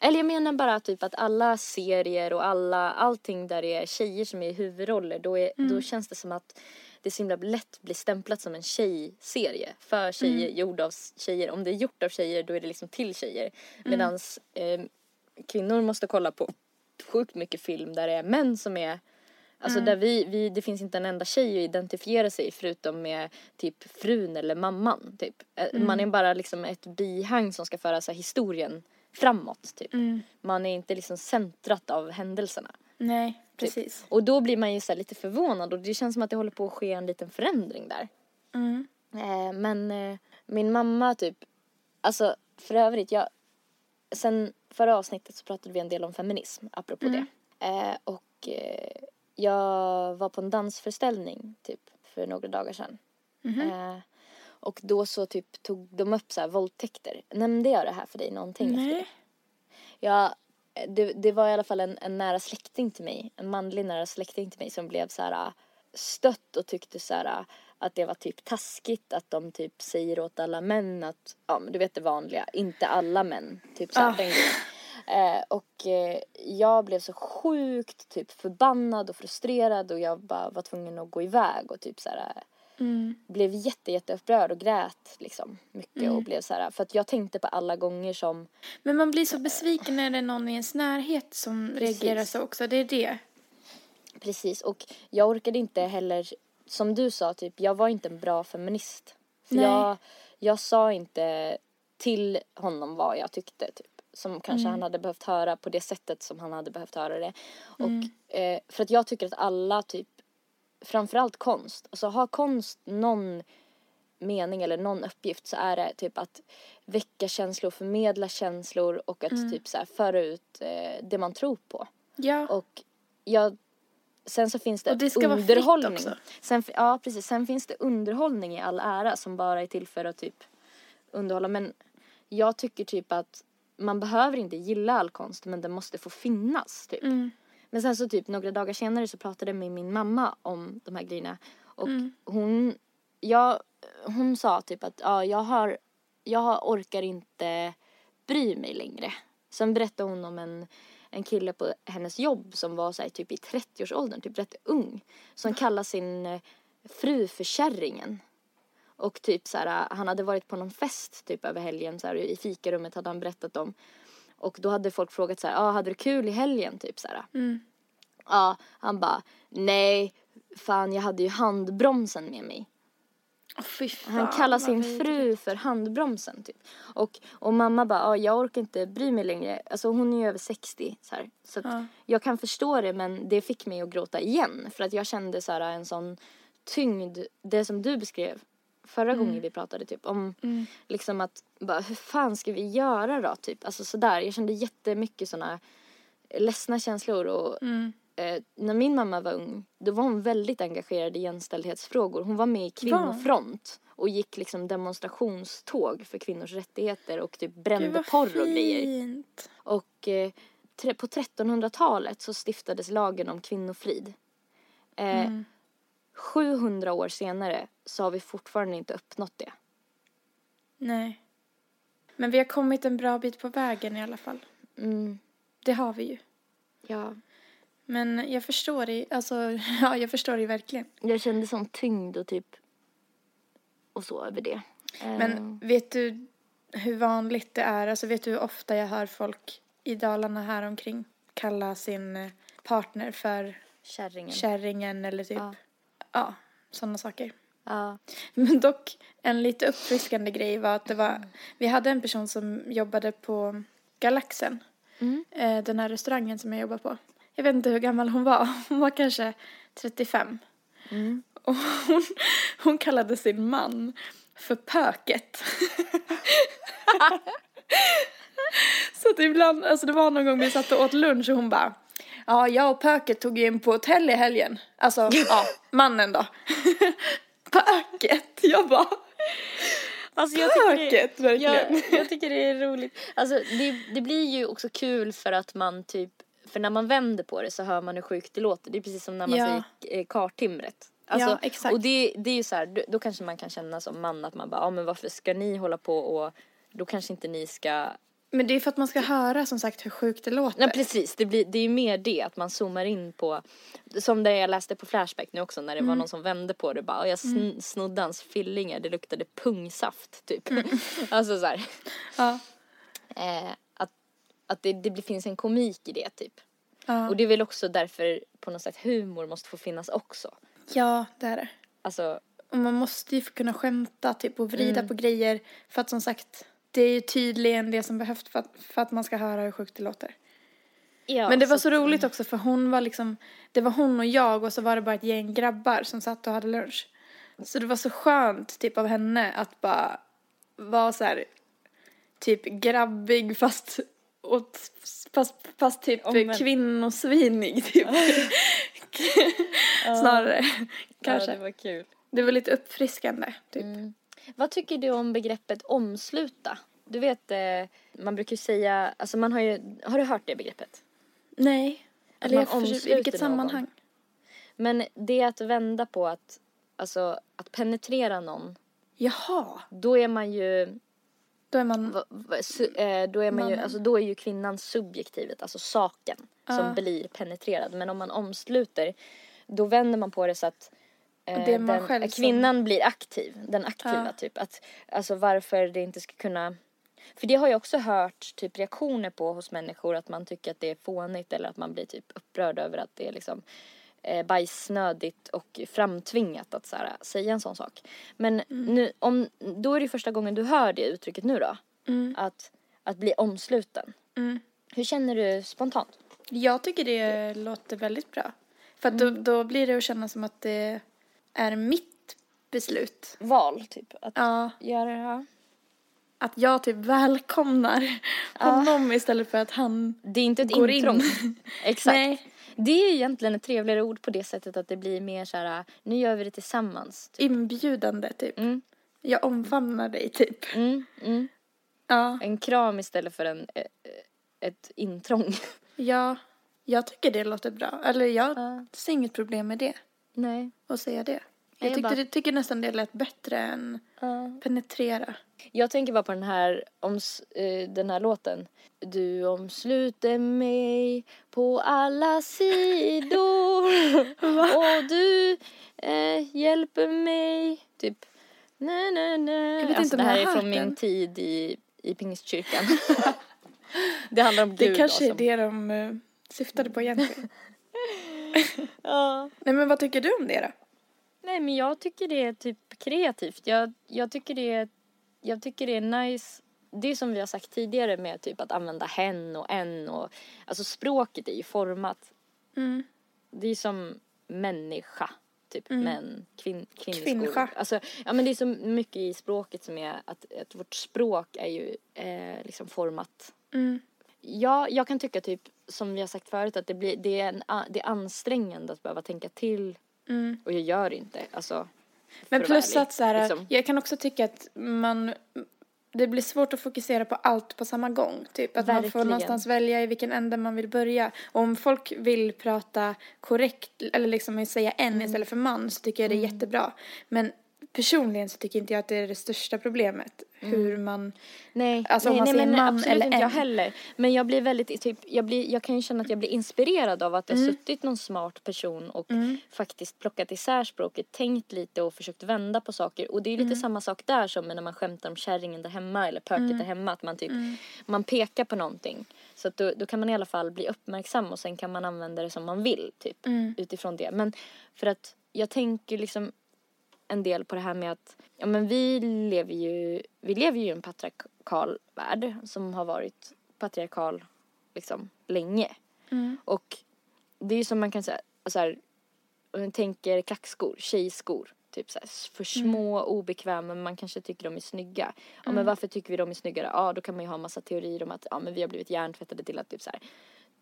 eller jag menar bara typ att alla serier och alla, allting där det är tjejer som är huvudroller då, är, då känns det som att det så himla lätt blir stämplat som en tjejserie för tjejer, gjord av tjejer. Om det är gjort av tjejer då är det liksom till tjejer. Medan eh, kvinnor måste kolla på sjukt mycket film där det är män som är Alltså där vi, vi, det finns inte en enda tjej att identifiera sig förutom med typ frun eller mamman. Typ. Eh, Man är bara liksom ett bihang som ska föra så historien framåt. Typ. Man är inte liksom centrat av händelserna. Nej, Typ. precis. Och då blir man ju så lite förvånad och det känns som att det håller på att ske en liten förändring där. Mm. Eh, men eh, min mamma typ, alltså för övrigt, jag, sen förra avsnittet så pratade vi en del om feminism, apropå det. Eh, och eh, jag var på en dansföreställning typ för några dagar sedan. Eh, och då så typ tog de upp så här våldtäkter. Nämnde jag det här för dig någonting efter det? Nej. Ja, det, det var i alla fall en, en nära släkting till mig, en manlig nära släkting till mig som blev så här äh, stött och tyckte så här äh, att det var typ taskigt att de typ säger åt alla män att, ja men du vet det vanliga, inte alla män, typ så här, Ah. den grejen. Eh, och eh, jag blev så sjukt typ förbannad och frustrerad och jag bara var tvungen att gå iväg och typ så här äh, Mm. blev jätte, jätte upprörd och grät liksom mycket och blev så här för att jag tänkte på alla gånger som Men man blir så besviken när det är någon i ens närhet som Precis. reagerar så också. Det är det. Precis, och jag orkade inte heller, som du sa, typ, jag var inte en bra feminist. För Nej. jag, jag sa inte till honom vad jag tyckte, typ. Som kanske han hade behövt höra på det sättet som han hade behövt höra det. Och eh, för att jag tycker att alla, typ, framförallt konst, alltså har konst någon mening eller någon uppgift så är det typ att väcka känslor, förmedla känslor och att typ så här föra ut eh, det man tror på. Ja. Och jag, sen så finns det, Och det ska vara fritt underhållning. också. Sen, ja, precis. Sen finns det underhållning i all ära som bara är till för att typ underhålla. Men jag tycker typ att man behöver inte gilla all konst men den måste få finnas typ. Mm. Men sen så typ några dagar senare så pratade jag med min mamma om de här grejerna. Och Mm. hon, jag, hon sa typ att ja, jag har, jag orkar inte bry mig längre. Sen berättade hon om en, en kille på hennes jobb som var så här, typ i 30-årsåldern, typ rätt ung. Som kallar sin eh, fru för kärringen. Och typ så här, han hade varit på någon fest typ över helgen så här, i fikarummet hade han berättat om. Och då hade folk frågat så här, ah, hade du kul i helgen typ så här. Mm. Ja, han bara, nej, fan jag hade ju handbromsen med mig. Fy fan, Han kallar sin fru för handbromsen typ. Och, och mamma bara, ja jag orkar inte bry mig längre. Alltså hon är ju över 60 så här. Så Ja. jag kan förstå det men det fick mig att gråta igen. För att jag kände så här en sån tyngd, det som du beskrev förra gången vi pratade typ om Mm. liksom att bara hur fan ska vi göra då typ. Alltså sådär, jag kände jättemycket såna ledsna känslor och Mm. eh, när min mamma var ung, då var hon väldigt engagerad i jämställdhetsfrågor. Hon var med i kvinnofront och gick liksom demonstrationståg för kvinnors rättigheter och typ brände porr och grejer. Och eh, på 1300-talet så stiftades lagen om kvinnofrid. Eh, Mm. 700 år senare så har vi fortfarande inte uppnått det. Nej. Men vi har kommit en bra bit på vägen i alla fall. Mm, Det har vi ju. ja. Men jag förstår det, alltså, ja jag förstår det verkligen. Jag kände sån tyngd och typ och så över det. Men vet du hur vanligt det är, alltså vet du hur ofta jag hör folk i Dalarna här omkring kalla sin eh, partner för kärringen. kärringen eller typ, Ja. Ja, sådana saker. ja. Men dock en lite uppfriskande grej var att det var, vi hade en person som jobbade på Galaxen, Mm. eh, den här restaurangen som jag jobbar på. Jag vet inte hur gammal hon var, hon var kanske 35. Mm. Och hon, hon kallade sin man för pöket. Så att ibland, alltså det var någon gång vi satt och åt lunch och hon bara Ja, jag och pöket tog ju in på hotell i helgen. Alltså, ja, mannen då. pöket, jag bara Alltså jag Pöket, det, verkligen. jag, jag tycker det är roligt. Alltså det, det blir ju också kul för att man typ, för när man vänder på det så hör man hur sjukt det låter. Det är precis som när man Ja. säger eh, kartimret. Alltså, Ja, exakt. Och det, det är ju så här, då, kanske man kan känna som man att man bara, ja men varför ska ni hålla på och då kanske inte ni ska Men det är för att man ska höra som sagt hur sjukt det låter. Ja precis, det, blir, det är ju mer det att man zoomar in på Som det jag läste på Flashback nu också när det var någon som vände på det bara och jag sn- snodde hans fillingar, det luktade pungsaft typ. Alltså så här, Ja. eh, Att, att det, det finns en komik i det typ. Ja. Och det är väl också därför på något sätt humor måste få finnas också. Ja, det är det. Alltså Och man måste ju få kunna skämta typ och vrida på grejer för att som sagt det är ju tydligen det som behövs för att, för att man ska höra hur sjukt det låter. ja, Men det var så att- roligt också för hon var liksom, det var hon och jag och så var det bara ett gäng grabbar som satt och hade lunch. Så det var så skönt typ av henne att bara vara så här typ grabbig fast åt, fast, fast typ Omvänt. kvinnosvinig typ. Snarare kanske. Ja, det var kul Det var lite uppfriskande typ. Vad tycker du om begreppet omsluta? Du vet, eh, man brukar ju säga, alltså man har ju, har du hört det begreppet? Nej. Eller man jag försöker, i vilket någon. sammanhang? Men det är att vända på att, alltså att penetrera någon, Jaha, då är man ju, då är man, va- va- su, eh, då är man ju, Mannen. alltså då är ju kvinnan subjektivet, alltså saken som Ja. blir penetrerad. Men om man omsluter, då vänder man på det så att eh, man den, själv som- kvinnan blir aktiv, den aktiva Ja. typ. Att, alltså varför det inte ska kunna för det har jag också hört typ reaktioner på hos människor att man tycker att det är fånigt eller att man blir typ upprörd över att det är liksom eh, bajsnödigt och framtvingat att så här, säga en sån sak. Men Mm. nu, om, då är det första gången du hör det uttrycket nu då. Mm. Att, att bli omsluten. mm. Hur känner du spontant? Jag tycker det låter väldigt bra. För att då, då blir det att känna som att det är mitt beslut. Val typ. Att Ja, göra det här. Att jag typ välkomnar honom istället för att han Det är inte ett går intrång. in. Exakt. Nej, Det är egentligen ett trevligare ord på det sättet att det blir mer så här, nu gör vi det tillsammans. Typ. inbjudande typ. Mm. Jag omfamnar dig typ. Mm, mm. Ja, En kram istället för en, eh, ett intrång. ja, jag tycker det låter bra. Eller jag Ja. ser inget problem med det. Nej. Att säga det. Jag Jag tyckte, bara- det, tycker nästan det lät bättre än penetrera. Jag tänker bara på den här, om, eh, den här låten. Du omsluter mig på alla sidor och du eh, hjälper mig. Typ. Nej, nej, nej. Jag vet alltså, inte om det här jag är från hört min den. tid i, i pingstkyrkan. det handlar om Det Gud. kanske är som- det de uh, syftade på egentligen. Ja. Nej men vad tycker du om det då? Nej men jag tycker det är typ kreativt. Jag, jag tycker det är, jag tycker det är nice. Det som vi har sagt tidigare med typ att använda hen och en och alltså språket är ju format. Mm. Det är som människa typ men kvin, kvinnskor. Kvinniska. Alltså ja men det är så mycket i språket som är att, att vårt språk är ju eh, liksom format. Mm. Ja, jag kan tycka typ som vi har sagt förut att det blir det är, en, det är ansträngande att behöva tänka till Mm. och jag gör inte alltså. Men plus vara att så här, liksom. jag kan också tycka att man, det blir svårt att fokusera på allt på samma gång. Typ att man får Verkligen. någonstans välja i vilken ände man vill börja. Och om folk vill prata korrekt, eller liksom säga en Mm. istället för man, så tycker jag det är jättebra. Men personligen så tycker inte jag att det är det största problemet. Hur man, Nej, Alltså, om nej, man nej men man absolut eller inte jag heller. Men jag blir väldigt, typ, jag, blir, jag kan ju känna att jag blir inspirerad av att det har Mm. suttit någon smart person och faktiskt plockat isär språket, tänkt lite och försökt vända på saker. Och det är lite Mm. samma sak där som när man skämtar om kärringen där hemma eller pöket Mm. där hemma. Att man typ, man pekar på någonting. Så att då, då kan man i alla fall bli uppmärksam och sen kan man använda det som man vill typ Mm. utifrån det. Men för att jag tänker liksom en del på det här med att ja, men vi lever ju vi lever ju i en patriarkal värld som har varit patriarkal liksom länge. Mm. Och det är ju som man kan säga så här, om man tänker klackskor, tjejskor. Typ så här, för små, obekväma, men man kanske tycker de är snygga. Ja, men varför tycker vi de är snyggare? Ja, då kan man ju ha massa teorier om att ja, men vi har blivit hjärntvättade till att typ så här,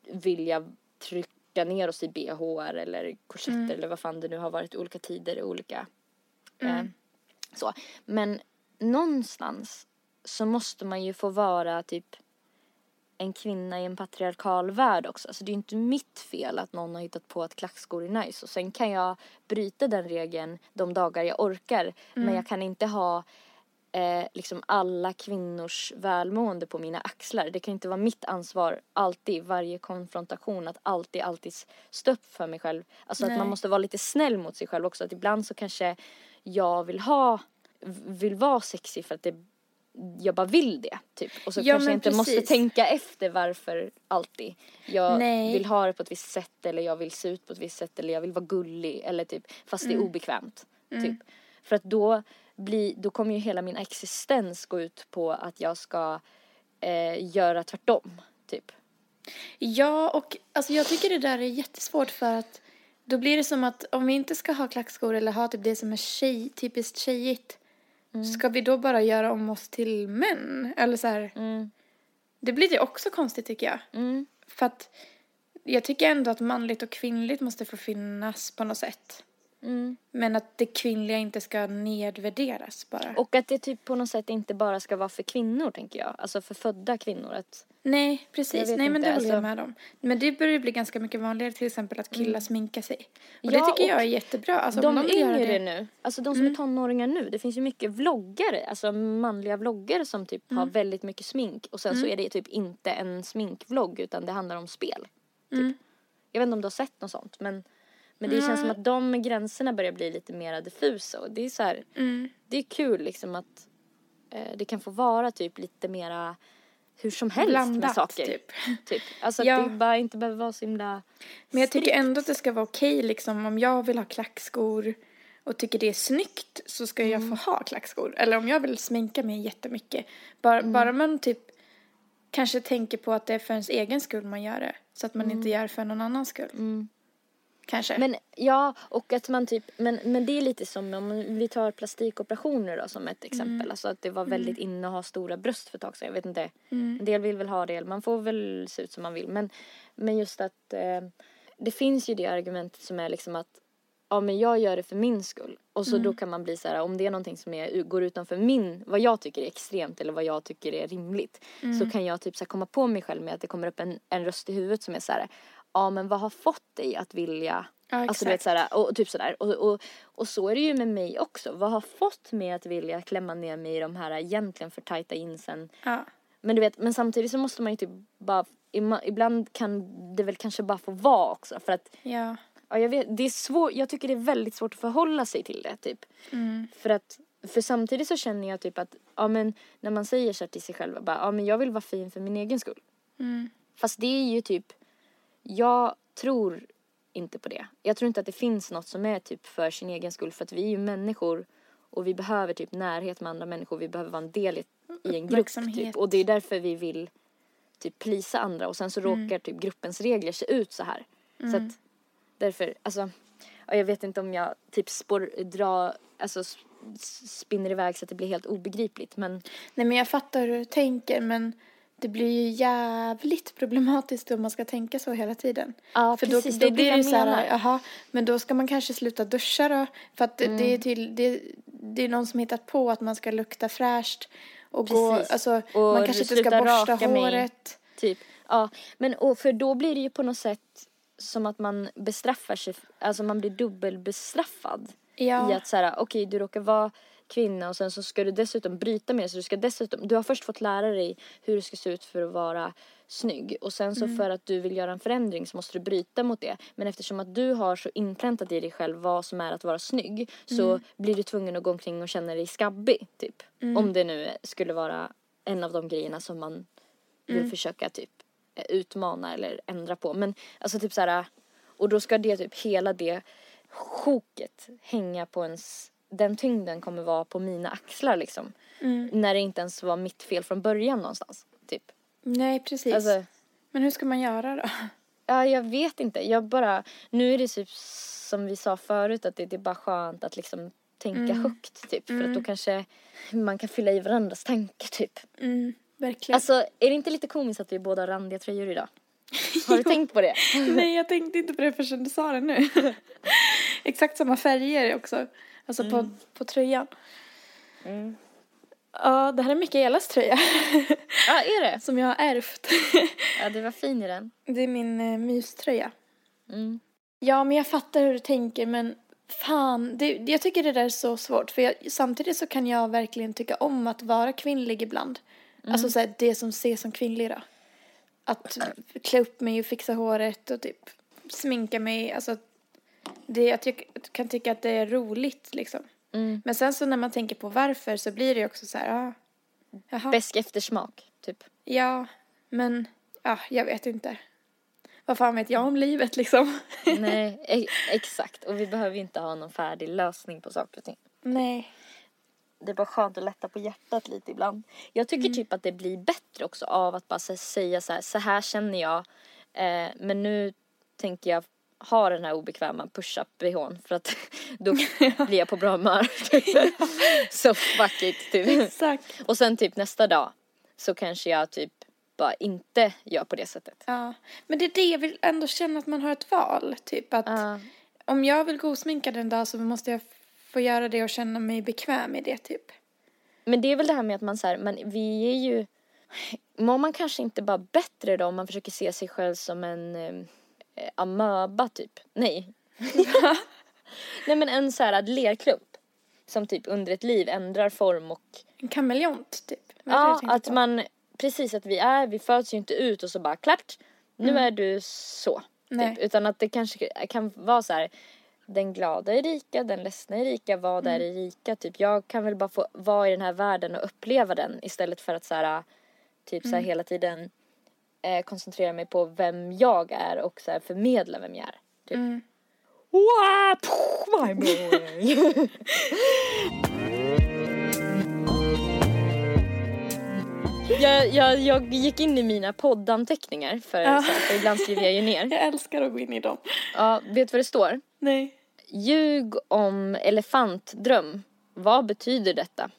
vilja trycka ner oss i bh eller korsetter eller vad fan det nu har varit i olika tider och olika eh, så. Men någonstans så måste man ju få vara typ en kvinna i en patriarkal värld också. Alltså det är ju inte mitt fel att någon har hittat på att klackskor är nice. Och sen kan jag bryta den regeln de dagar jag orkar. Men jag kan inte ha eh, liksom alla kvinnors välmående på mina axlar. Det kan inte vara mitt ansvar alltid, varje konfrontation, att alltid, alltid stå upp för mig själv. Alltså att Nej. man måste vara lite snäll mot sig själv också. Att ibland så kanske jag vill ha, vill vara sexig för att det jag bara vill det, typ. Och så Ja, kanske jag inte måste precis. tänka efter varför alltid. Jag Nej. vill ha det på ett visst sätt eller jag vill se ut på ett visst sätt eller jag vill vara gullig eller typ, fast det är Mm. obekvämt. Typ. För att då, blir, då kommer ju hela min existens gå ut på att jag ska eh, göra tvärtom, typ. Ja, och alltså jag tycker det där är jättesvårt för att då blir det som att om vi inte ska ha klackskor eller ha typ det som är tjej, typiskt tjejigt ska vi då bara göra om oss till män? Eller så här, Mm. det blir det också konstigt tycker jag. Mm. För att jag tycker ändå att manligt och kvinnligt måste få finnas på något sätt. Mm. Men att det kvinnliga inte ska nedvärderas bara. Och att det typ på något sätt inte bara ska vara för kvinnor, tänker jag. Alltså för födda kvinnor. Att, Nej, precis. Nej, men inte, det håller jag alltså- med om. Men det börjar bli ganska mycket vanligare till exempel att killar sminkar sig. Och Mm. Ja, det tycker jag är jättebra. Alltså, de göra yngre det. nu, alltså de som är tonåringar nu, det finns ju mycket vloggare, alltså manliga vloggare som typ har väldigt mycket smink och sen så är det typ inte en sminkvlogg utan det handlar om spel. Typ. Jag vet inte om du har sett något sånt men, men det känns som att de gränserna börjar bli lite mer diffusa och det är så här, Mm. det är kul liksom att eh, det kan få vara typ lite mera hur som helst med Blandat, saker. typ. typ. Alltså Ja. att det bara inte behöver vara så himla Men jag tycker strikt. ändå att det ska vara okej liksom om jag vill ha klackskor och tycker det är snyggt så ska jag Mm. få ha klackskor. Eller om jag vill sminka mig jättemycket. Bara, Mm. bara man typ kanske tänker på att det är för ens egen skull man gör det. Så att man inte gör det för någon annans skull. Mm. Kanske. Men ja, och att man typ, men, men det är lite som om vi tar plastikoperationer då som ett exempel. Alltså att det var väldigt inne att ha stora bröst för ett tag sedan. Jag vet inte, en del vill väl ha det, man får väl se ut som man vill. Men, men just att eh, det finns ju det argumentet som är liksom att ja men jag gör det för min skull. Och så då kan man bli så här, om det är någonting som är, går utanför min, vad jag tycker är extremt eller vad jag tycker är rimligt. Så kan jag typ så komma på mig själv med att det kommer upp en, en röst i huvudet som är så här, ja men vad har fått dig att vilja Ja, Alltså du vet såhär, och typ sådär. Och, och, och så är det ju med mig också. Vad har fått mig att vilja klämma ner mig i de här egentligen för tajta jeansen? Ja. Men du vet, men samtidigt så måste man ju typ bara, ibland kan det väl kanske bara få vara också. För att, Ja. ja jag vet, det är svårt, jag tycker det är väldigt svårt att förhålla sig till det typ. Mm. För att, för samtidigt så känner jag typ att, ja men när man säger så här till sig själv, bara, ja men jag vill vara fin för min egen skull. Mm. Fast det är ju typ, jag tror inte på det. Jag tror inte att det finns något som är typ för sin egen skull för att vi är ju människor och vi behöver typ närhet med andra människor. Vi behöver vara en del i, i en grupp typ. Och det är därför vi vill typ plisa andra och sen så råkar typ gruppens regler se ut så här. Så att därför, alltså, ja, jag vet inte om jag typ spår, drar, alltså spinner iväg så att det blir helt obegripligt men Nej men jag fattar hur du tänker men det blir ju jävligt problematiskt om man ska tänka så hela tiden. Ja, För precis, då, då det blir det så här, jaha, men då ska man kanske sluta duscha då. För att det- det är till, det, det är någon som hittat på att man ska lukta fräscht och gå, Precis. alltså Och man kanske inte ska borsta raka mig. håret. Typ, ja. Men och för då blir det ju på något sätt som att man bestraffar sig, alltså man blir dubbelbestraffad. Ja. I att så här, okej du råkar vara kvinna och sen så ska du dessutom bryta med det så du ska dessutom, du har först fått lära dig hur det ska se ut för att vara snygg och sen så Mm. för att du vill göra en förändring så måste du bryta mot det. Men eftersom att du har så inpräntat i dig själv vad som är att vara snygg så Mm. blir du tvungen att gå omkring och känna dig skabbig typ. Mm. Om det nu skulle vara en av de grejerna som man vill Mm. försöka typ utmana eller ändra på. Men alltså typ så här och då ska det typ hela det sjoket hänga på ens den tyngden kommer vara på mina axlar liksom. Mm. När det inte ens var mitt fel från början någonstans. Typ. Nej, precis. Alltså, Men hur ska man göra då? ja, jag vet inte. Jag bara, nu är det typ som vi sa förut att det, det är bara skönt att liksom tänka Mm. högt typ. För att Mm. då kanske man kan fylla i varandras tankar typ. Mm, verkligen. Alltså är det inte lite komiskt att vi båda har randiga tröjor idag? Har du tänkt på det? Nej, jag tänkte inte på det förrän du sa det nu. Exakt samma färger också. Alltså på, på tröjan. Mm. Ja, det här är Mikaelas tröja. Ja, är det? som jag har ärvt. Ja, det var fin i den. det är min eh, myströja. Mm. Ja, men jag fattar hur du tänker, men fan, det, jag tycker det där är så svårt. För jag, samtidigt så kan jag verkligen tycka om att vara kvinnlig ibland. Alltså så här, det som ses som kvinnlig då. Att klä upp mig och fixa håret och typ sminka mig. Alltså, det, jag kan tycka att det är roligt liksom. Mm. Men sen så när man tänker på varför så blir det ju också så här, ja. Jaha. Besk eftersmak, typ. Ja, men ja, jag vet inte. Vad fan vet jag om livet liksom? Nej, e- exakt. Och vi behöver ju inte ha någon färdig lösning på saker och ting. Nej. Det är bara skönt att lätta på hjärtat lite ibland. Jag tycker typ att det blir bättre också av att bara säga så här, så här känner jag. Eh, men nu tänker jag ha den här obekväma push-up bhn för att då blir jag på bra humör. så fuck it typ. Exakt. Och sen typ nästa dag så kanske jag typ bara inte gör på det sättet. Ja, men det är det jag vill ändå känna att man har ett val. Typ att Ja. om jag vill gå sminkad en dag så måste jag få göra det och känna mig bekväm i det typ. Men det är väl det här med att man så här, men vi är ju, mår man kanske inte bara bättre då om man försöker se sig själv som en eh, amöba typ? Nej. Nej men en så här lerklump. Som typ under ett liv ändrar form och En kameleont typ. Ja, att på? man, precis att vi är, vi föds ju inte ut och så bara klappt, nu är du så. Typ. Utan att det kanske kan vara så här, den glada är rika, den ledsna är rika, vad är rika? Typ jag kan väl bara få vara i den här världen och uppleva den istället för att så här, typ så här hela tiden eh, koncentrera mig på vem jag är och så här förmedla vem jag är. Typ. Mm. Wow, my boy. jag, jag, jag gick in i mina poddanteckningar för, Ja. så för ibland skriver jag ju ner. Jag älskar att gå in i dem. Ja, vet du vad det står? Nej. Ljug om elefantdröm. Vad betyder detta?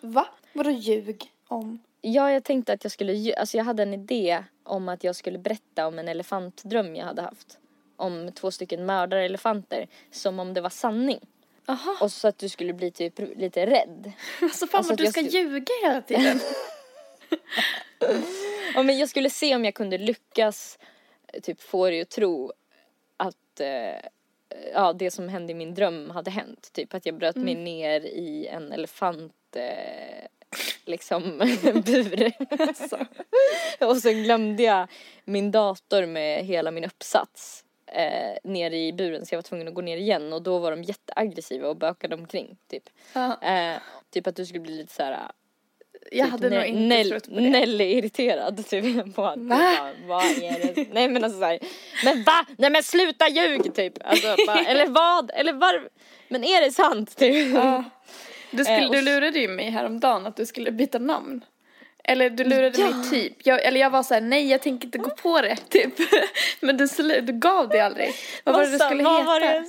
Va? Vadå ljug om? Ja, jag tänkte att jag skulle, alltså jag hade en idé om att jag skulle berätta om en elefantdröm jag hade haft. Om två stycken mördarelefanter, som om det var sanning. Aha. Och så att du skulle bli typ lite rädd. Alltså fan alltså vad du ska skulle- ljuga hela tiden. Ja, men jag skulle se om jag kunde lyckas typ få dig att tro att eh, ja, det som hände i min dröm hade hänt. Typ att jag bröt mig ner i en elefant eh, liksom bur. alltså. Och så glömde jag min dator med hela min uppsats eh, nere i buren så jag var tvungen att gå ner igen och då var de jätteaggressiva och bökade omkring typ. Eh, typ att du skulle bli lite så här Jag hade nog inte Nell- trott på det. Nelly är irriterad typ på att Va? bara, vad är det? Nej men alltså såhär, men va? Nej men sluta ljug typ. Alltså, bara, eller vad? Eller var? Men är det sant typ? Ja. Du, skulle, Eh, och du lurade ju mig häromdagen att du skulle byta namn. Eller du lurade Ja. mig typ. Jag, eller jag var så här: nej jag tänker inte gå på det typ. Men du, du gav det aldrig. Vad var det du skulle heta? var det?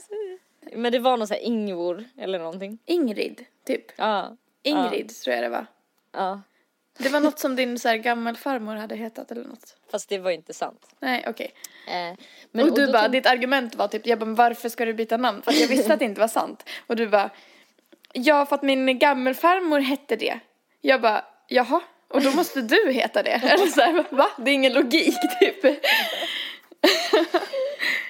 Men det var någon sån här Ingvor eller någonting. Ingrid, typ. Ja. Ingrid tror jag det var. Ja. Det var något som din så här, gammelfarmor hade hetat eller något. Fast det var inte sant. Nej okej. Eh, men, och du då bara, ditt argument var typ, jag bara, varför ska du byta namn? För jag visste att det inte var sant. Och du bara, ja för att min gammelfarmor hette det. Jag bara, jaha, och då måste du heta det. Eller så här, va? Det är ingen logik typ.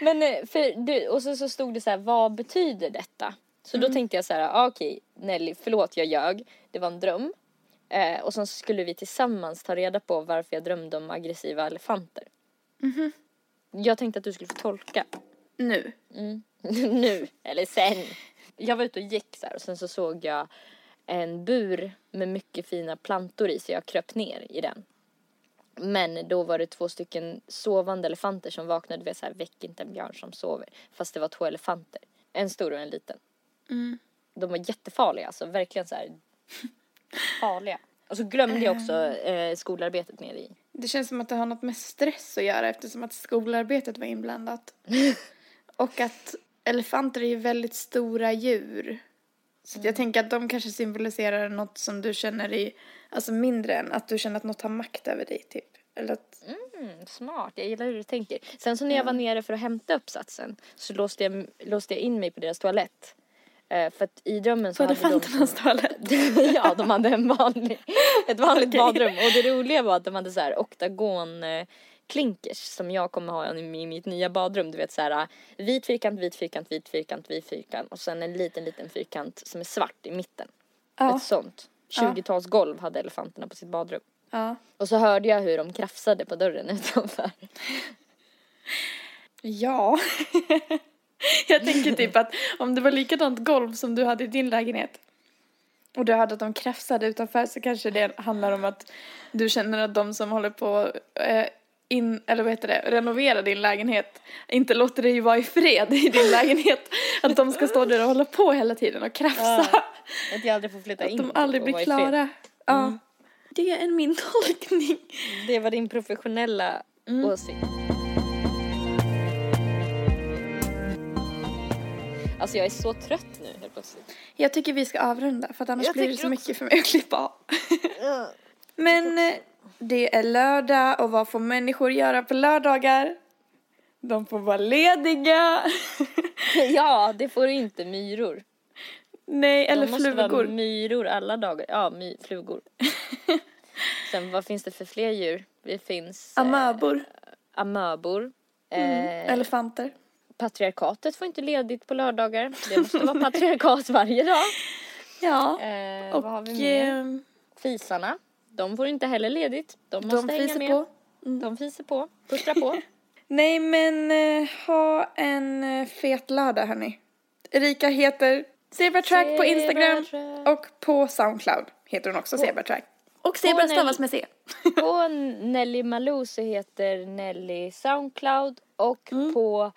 Men eh, för du, och så, så stod det så här, vad betyder detta? Så Mm. då tänkte jag så här, ah, okej Nelly, förlåt jag ljög, det var en dröm. Eh, och sen skulle vi tillsammans ta reda på varför jag drömde om aggressiva elefanter. Mhm. Jag tänkte att du skulle få tolka. Nu. Mm. nu, eller sen. Jag var ute och gick så här och sen så såg jag en bur med mycket fina plantor i så jag kröp ner i den. Men då var det två stycken sovande elefanter som vaknade. Det var så här, väck inte en björn som sover. Fast det var två elefanter. En stor och en liten. Mm. De var jättefarliga alltså, verkligen så här farliga. Och så glömde jag också eh, skolarbetet nere i. Det känns som att det har något med stress att göra eftersom att skolarbetet var inblandat. Och att elefanter är ju väldigt stora djur. Så jag tänker att de kanske symboliserar något som du känner i, alltså mindre än att du känner att något har makt över dig typ. Eller att, Mm, smart, jag gillar hur du tänker. Sen så när jag var nere för att hämta uppsatsen så låste jag, låste jag in mig på deras toalett. Eh, för att i drömmen så på hade de... elefanternas toalett. ja, de hade en vanlig, ett vanligt Okej. badrum. Och det roliga var att de hade så här oktagon eh, klinkers som jag kommer ha i mitt nya badrum. Du vet så här eh, vit fyrkant, vit fyrkant, vit fyrkant, vit fyrkant och sen en liten, liten fyrkant som är svart i mitten. Ja. Ett sånt. 20-talsgolv hade elefanterna på sitt badrum. ja. Och så hörde jag hur de krafsade på dörren utanför. Ja. jag tänker typ att om det var likadant golv som du hade i din lägenhet och du hörde att de krafsade utanför så kanske det handlar om att du känner att de som håller på eh, in, eller vad heter det, renovera din lägenhet inte låter dig vara i fred i din lägenhet. Att de ska stå där och hålla på hela tiden och krafsa. Ja, Att jag aldrig får flytta Att in de aldrig blir klara. Ja. Det är min tolkning. Det var din professionella Mm. åsikt. Alltså jag är så trött nu helt plötsligt. Jag tycker vi ska avrunda för att annars Jag blir det så också- mycket för mig att klippa av. Men eh, det är lördag och vad får människor göra på lördagar? De får vara lediga. ja, det får inte myror. Nej, eller De måste vara flugor. myror alla dagar. Ja, my, flugor. Sen vad finns det för fler djur? Det finns eh, Amöbor. amöbor. Mm. Eh, Elefanter. patriarkatet får inte ledigt på lördagar. Det måste vara patriarkat varje dag. Ja. Eh, Och vad har vi mer? eh, Fisarna. De får inte heller ledigt. De måste de hänga med. på. De fiser på. Puttrar på. Nej men eh, ha en eh, fet lördag hörni. Erika heter Zebratrack på Instagram och på Soundcloud heter hon också Zebratrack. Och Zebra stavas med C. På Nelly Malou så heter Nelly Soundcloud och Mm. på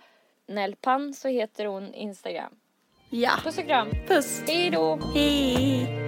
Nellpan så heter hon Instagram. Ja. Puss och kram. Puss. Hej då! Hej.